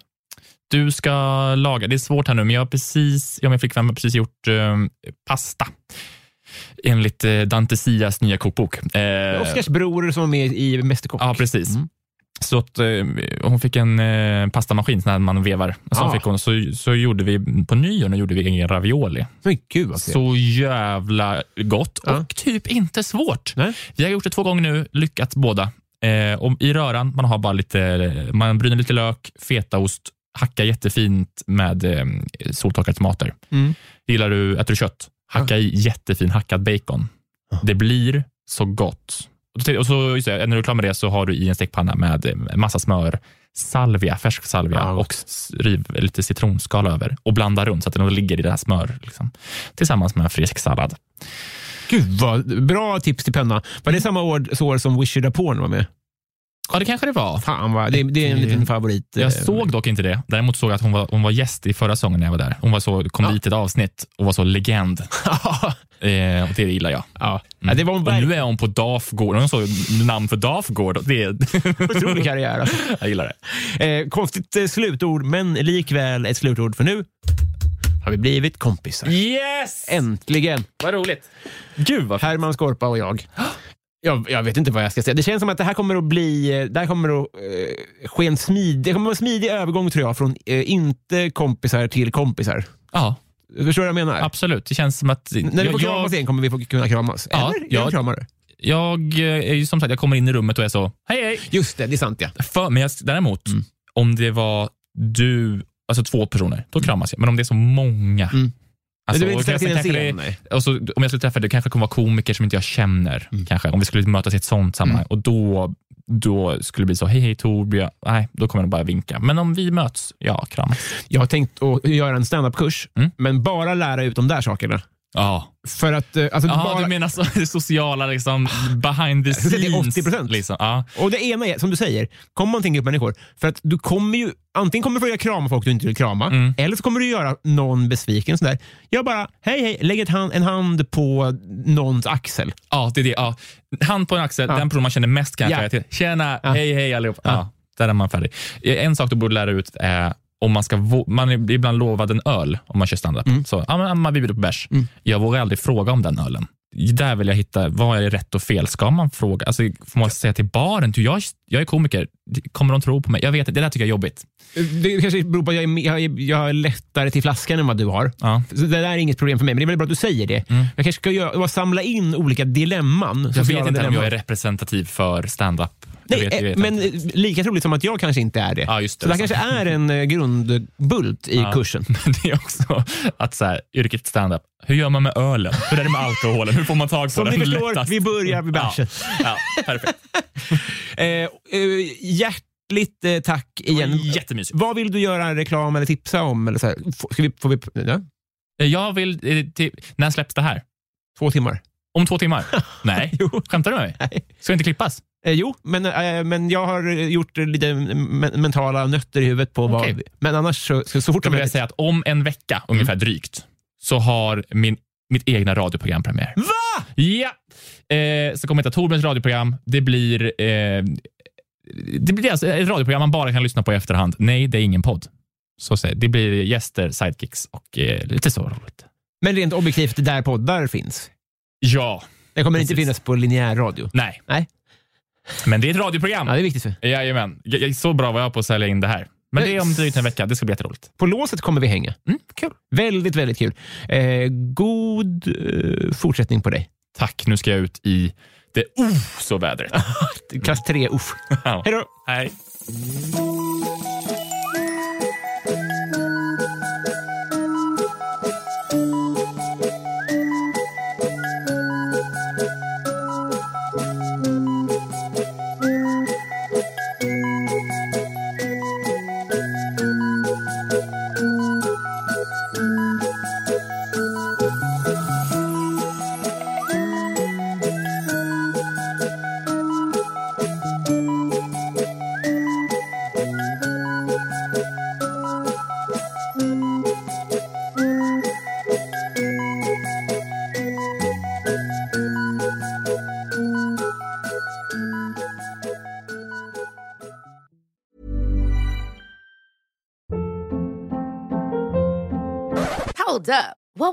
Du ska laga, det är svårt här nu, men jag har precis, jag och min flickvän har precis gjort eh, pasta. Enligt eh, Dante Sias nya kokbok. Eh, Oscars bror som är med i Mästerkock. Ja, precis. Så att, eh, hon fick en eh, pastamaskin när man vevar. Så, Ah. fick hon, så, så gjorde vi på nyår gjorde vi egen ravioli. Men gud vad kul. Så jävla gott Ja. och typ inte svårt. Nej. Vi har gjort det två gånger nu, lyckats båda. Eh, I röran man har bara lite, man bryner lite lök, fetaost, hackar jättefint med eh, soltorkade tomater. Mm. Gillar du, äter du kött? Hacka i jättefin hackad bacon. Det blir så gott. Och så- just det, när du är klar med det så har du i en stekpanna med eh, massa smör, salvia, färsk salvia Ja, och riv lite citronskal över och blanda runt så att den ligger i det här smör. Liksom. Tillsammans med en frisk sallad. Gud vad bra tips till penna. Var det samma år, år som Wish It Upon var med? Ja, det kanske det var. Fan vad, det, det är en liten favorit. eh, Jag såg dock inte det. Däremot såg jag att hon var, hon var gäst i förra säsongen när jag var där. Hon var så, kom dit i ett avsnitt och var så legend. (laughs) Eh, och det gillar jag. ja. ja, det var en Och nu är hon på Dafgård. Hon så namn för Dafgård. Det är, (laughs) otrolig karriär. Alltså. jag gillar det. Eh, konstigt eh, slutord, men likväl ett slutord. För nu har vi blivit kompisar. Yes! Äntligen! Vad roligt. Gud vad Herman Skorpa och jag. (gasps) Jag, jag vet inte vad jag ska säga. Det känns som att det här kommer att bli... eh, Det här kommer att eh, ske en smidig, det kommer att vara en smidig övergång tror jag, från eh, inte kompisar till kompisar. Ja, Förstår du vad jag menar? absolut. Det känns som att... När vi får jag, kramas jag, igen kommer vi få kunna kramas. Ja, Eller? ja. Jag kramar jag är ju som sagt, jag kommer in i rummet och är så, hej hej. Just det, det är sant ja. För, men jag, däremot, Mm. om det var du, alltså två personer, då kramas jag. Men om det är så många. Mm. Alltså, du vill inte ställa till en scen? det- Nej. Och så, om jag skulle träffa dig, det kanske kommer vara komiker som inte jag känner. Mm. Kanske, om vi skulle mötas i ett sånt sammanhang. Och då, då skulle det bli så, hej hej Torbjörn. Nej, då kommer jag bara vinka. Men om vi möts, ja, kramas. Jag har tänkt att göra en standup-kurs, Mm. men bara lära ut de där sakerna. Ja, För att... eh, Alltså, Jaha, bara, du menar så, det sociala, liksom, behind the Jag skulle säga scenes. 80%. Liksom. Ja. Och det ena är, som du säger, kommer man en grupp människor, för att du kommer ju, antingen kommer du fråga krama folk du inte vill krama, Mm. eller så kommer du göra någon besviken. Sådär. Jag bara, hej hej, lägg hand, en hand på någons axel. ja, det är det. Ja. Hand på en axel, Ja. den person man känner mest kanske. Ja. Tjena, Ja. hej hej allihop. Ja. Ja. där är man färdig. En sak du borde lära ut är om man ska, man är ibland lovad en öl om man kör standup. Mm. Så, ja, men man bjuder på bärs. Jag vågar aldrig fråga om den ölen. Där vill jag hitta, vad är rätt och fel? Ska man fråga? Alltså, får man säga till baren, du, jag, jag är komiker, kommer de tro på mig? Jag vet det där tycker jag är jobbigt. Det kanske beror på att jag är, jag är, jag är lättare till flaskan än vad du har. Ja. Så det där är inget problem för mig, men det är väldigt bra att du säger det. Mm. Jag kanske ska göra, samla in olika dilemman. Jag vet inte om jag dilemman. är representativ för standup. Nej, vet, vet men inte. lika troligt som att jag kanske inte är det. Ja, det, så det kanske är en eh, grundbult i Ja. kursen. (laughs) Men det är också att så här, yrket standup, hur gör man med ölen? Hur är det med alkoholen? Hur får man tag på Som den ni förstår, lättast? vi börjar med bärsen. Ja, ja, perfekt. (laughs) Eh, eh, hjärtligt eh, tack igen. Jättemysigt. Vad vill du göra reklam eller tipsa om? Eller så här? Ska vi, får vi, ja, Jag vill, när släpps det här? två timmar? Om två timmar? (laughs) Nej, Jo. skämtar du med mig? Nej. Ska det inte klippas? Eh, jo, men, eh, men jag har gjort lite me- mentala nötter i huvudet på vad... Okej. Men annars så, så, så fort Då som vill jag möjligt. säga att om en vecka, ungefär drygt, så har min, mitt egna radioprogram premiär. Va? Ja! Eh, så kommer heta Torbjörns radioprogram. Det blir, eh, det blir alltså ett radioprogram man bara kan lyssna på i efterhand. Nej, det är ingen podd. Så säg, det blir gäster, sidekicks och eh, lite så roligt. Men rent objektivt, där poddar finns. Ja. Det kommer inte Precis. finnas på linjär radio. Nej. Nej. Men det är ett radioprogram. Ja, det är viktigt. För. Jajamän. Jag, så bra var jag på att sälja in det här. Men det är om drygt en vecka. Det ska bli jätteroligt. På låset kommer vi hänga. Mm, kul. Väldigt, väldigt kul. Eh, god eh, fortsättning på dig. Tack. Nu ska jag ut i det oh så vädret. (laughs) Klass 3, uff. Ja. Hej då! Hej.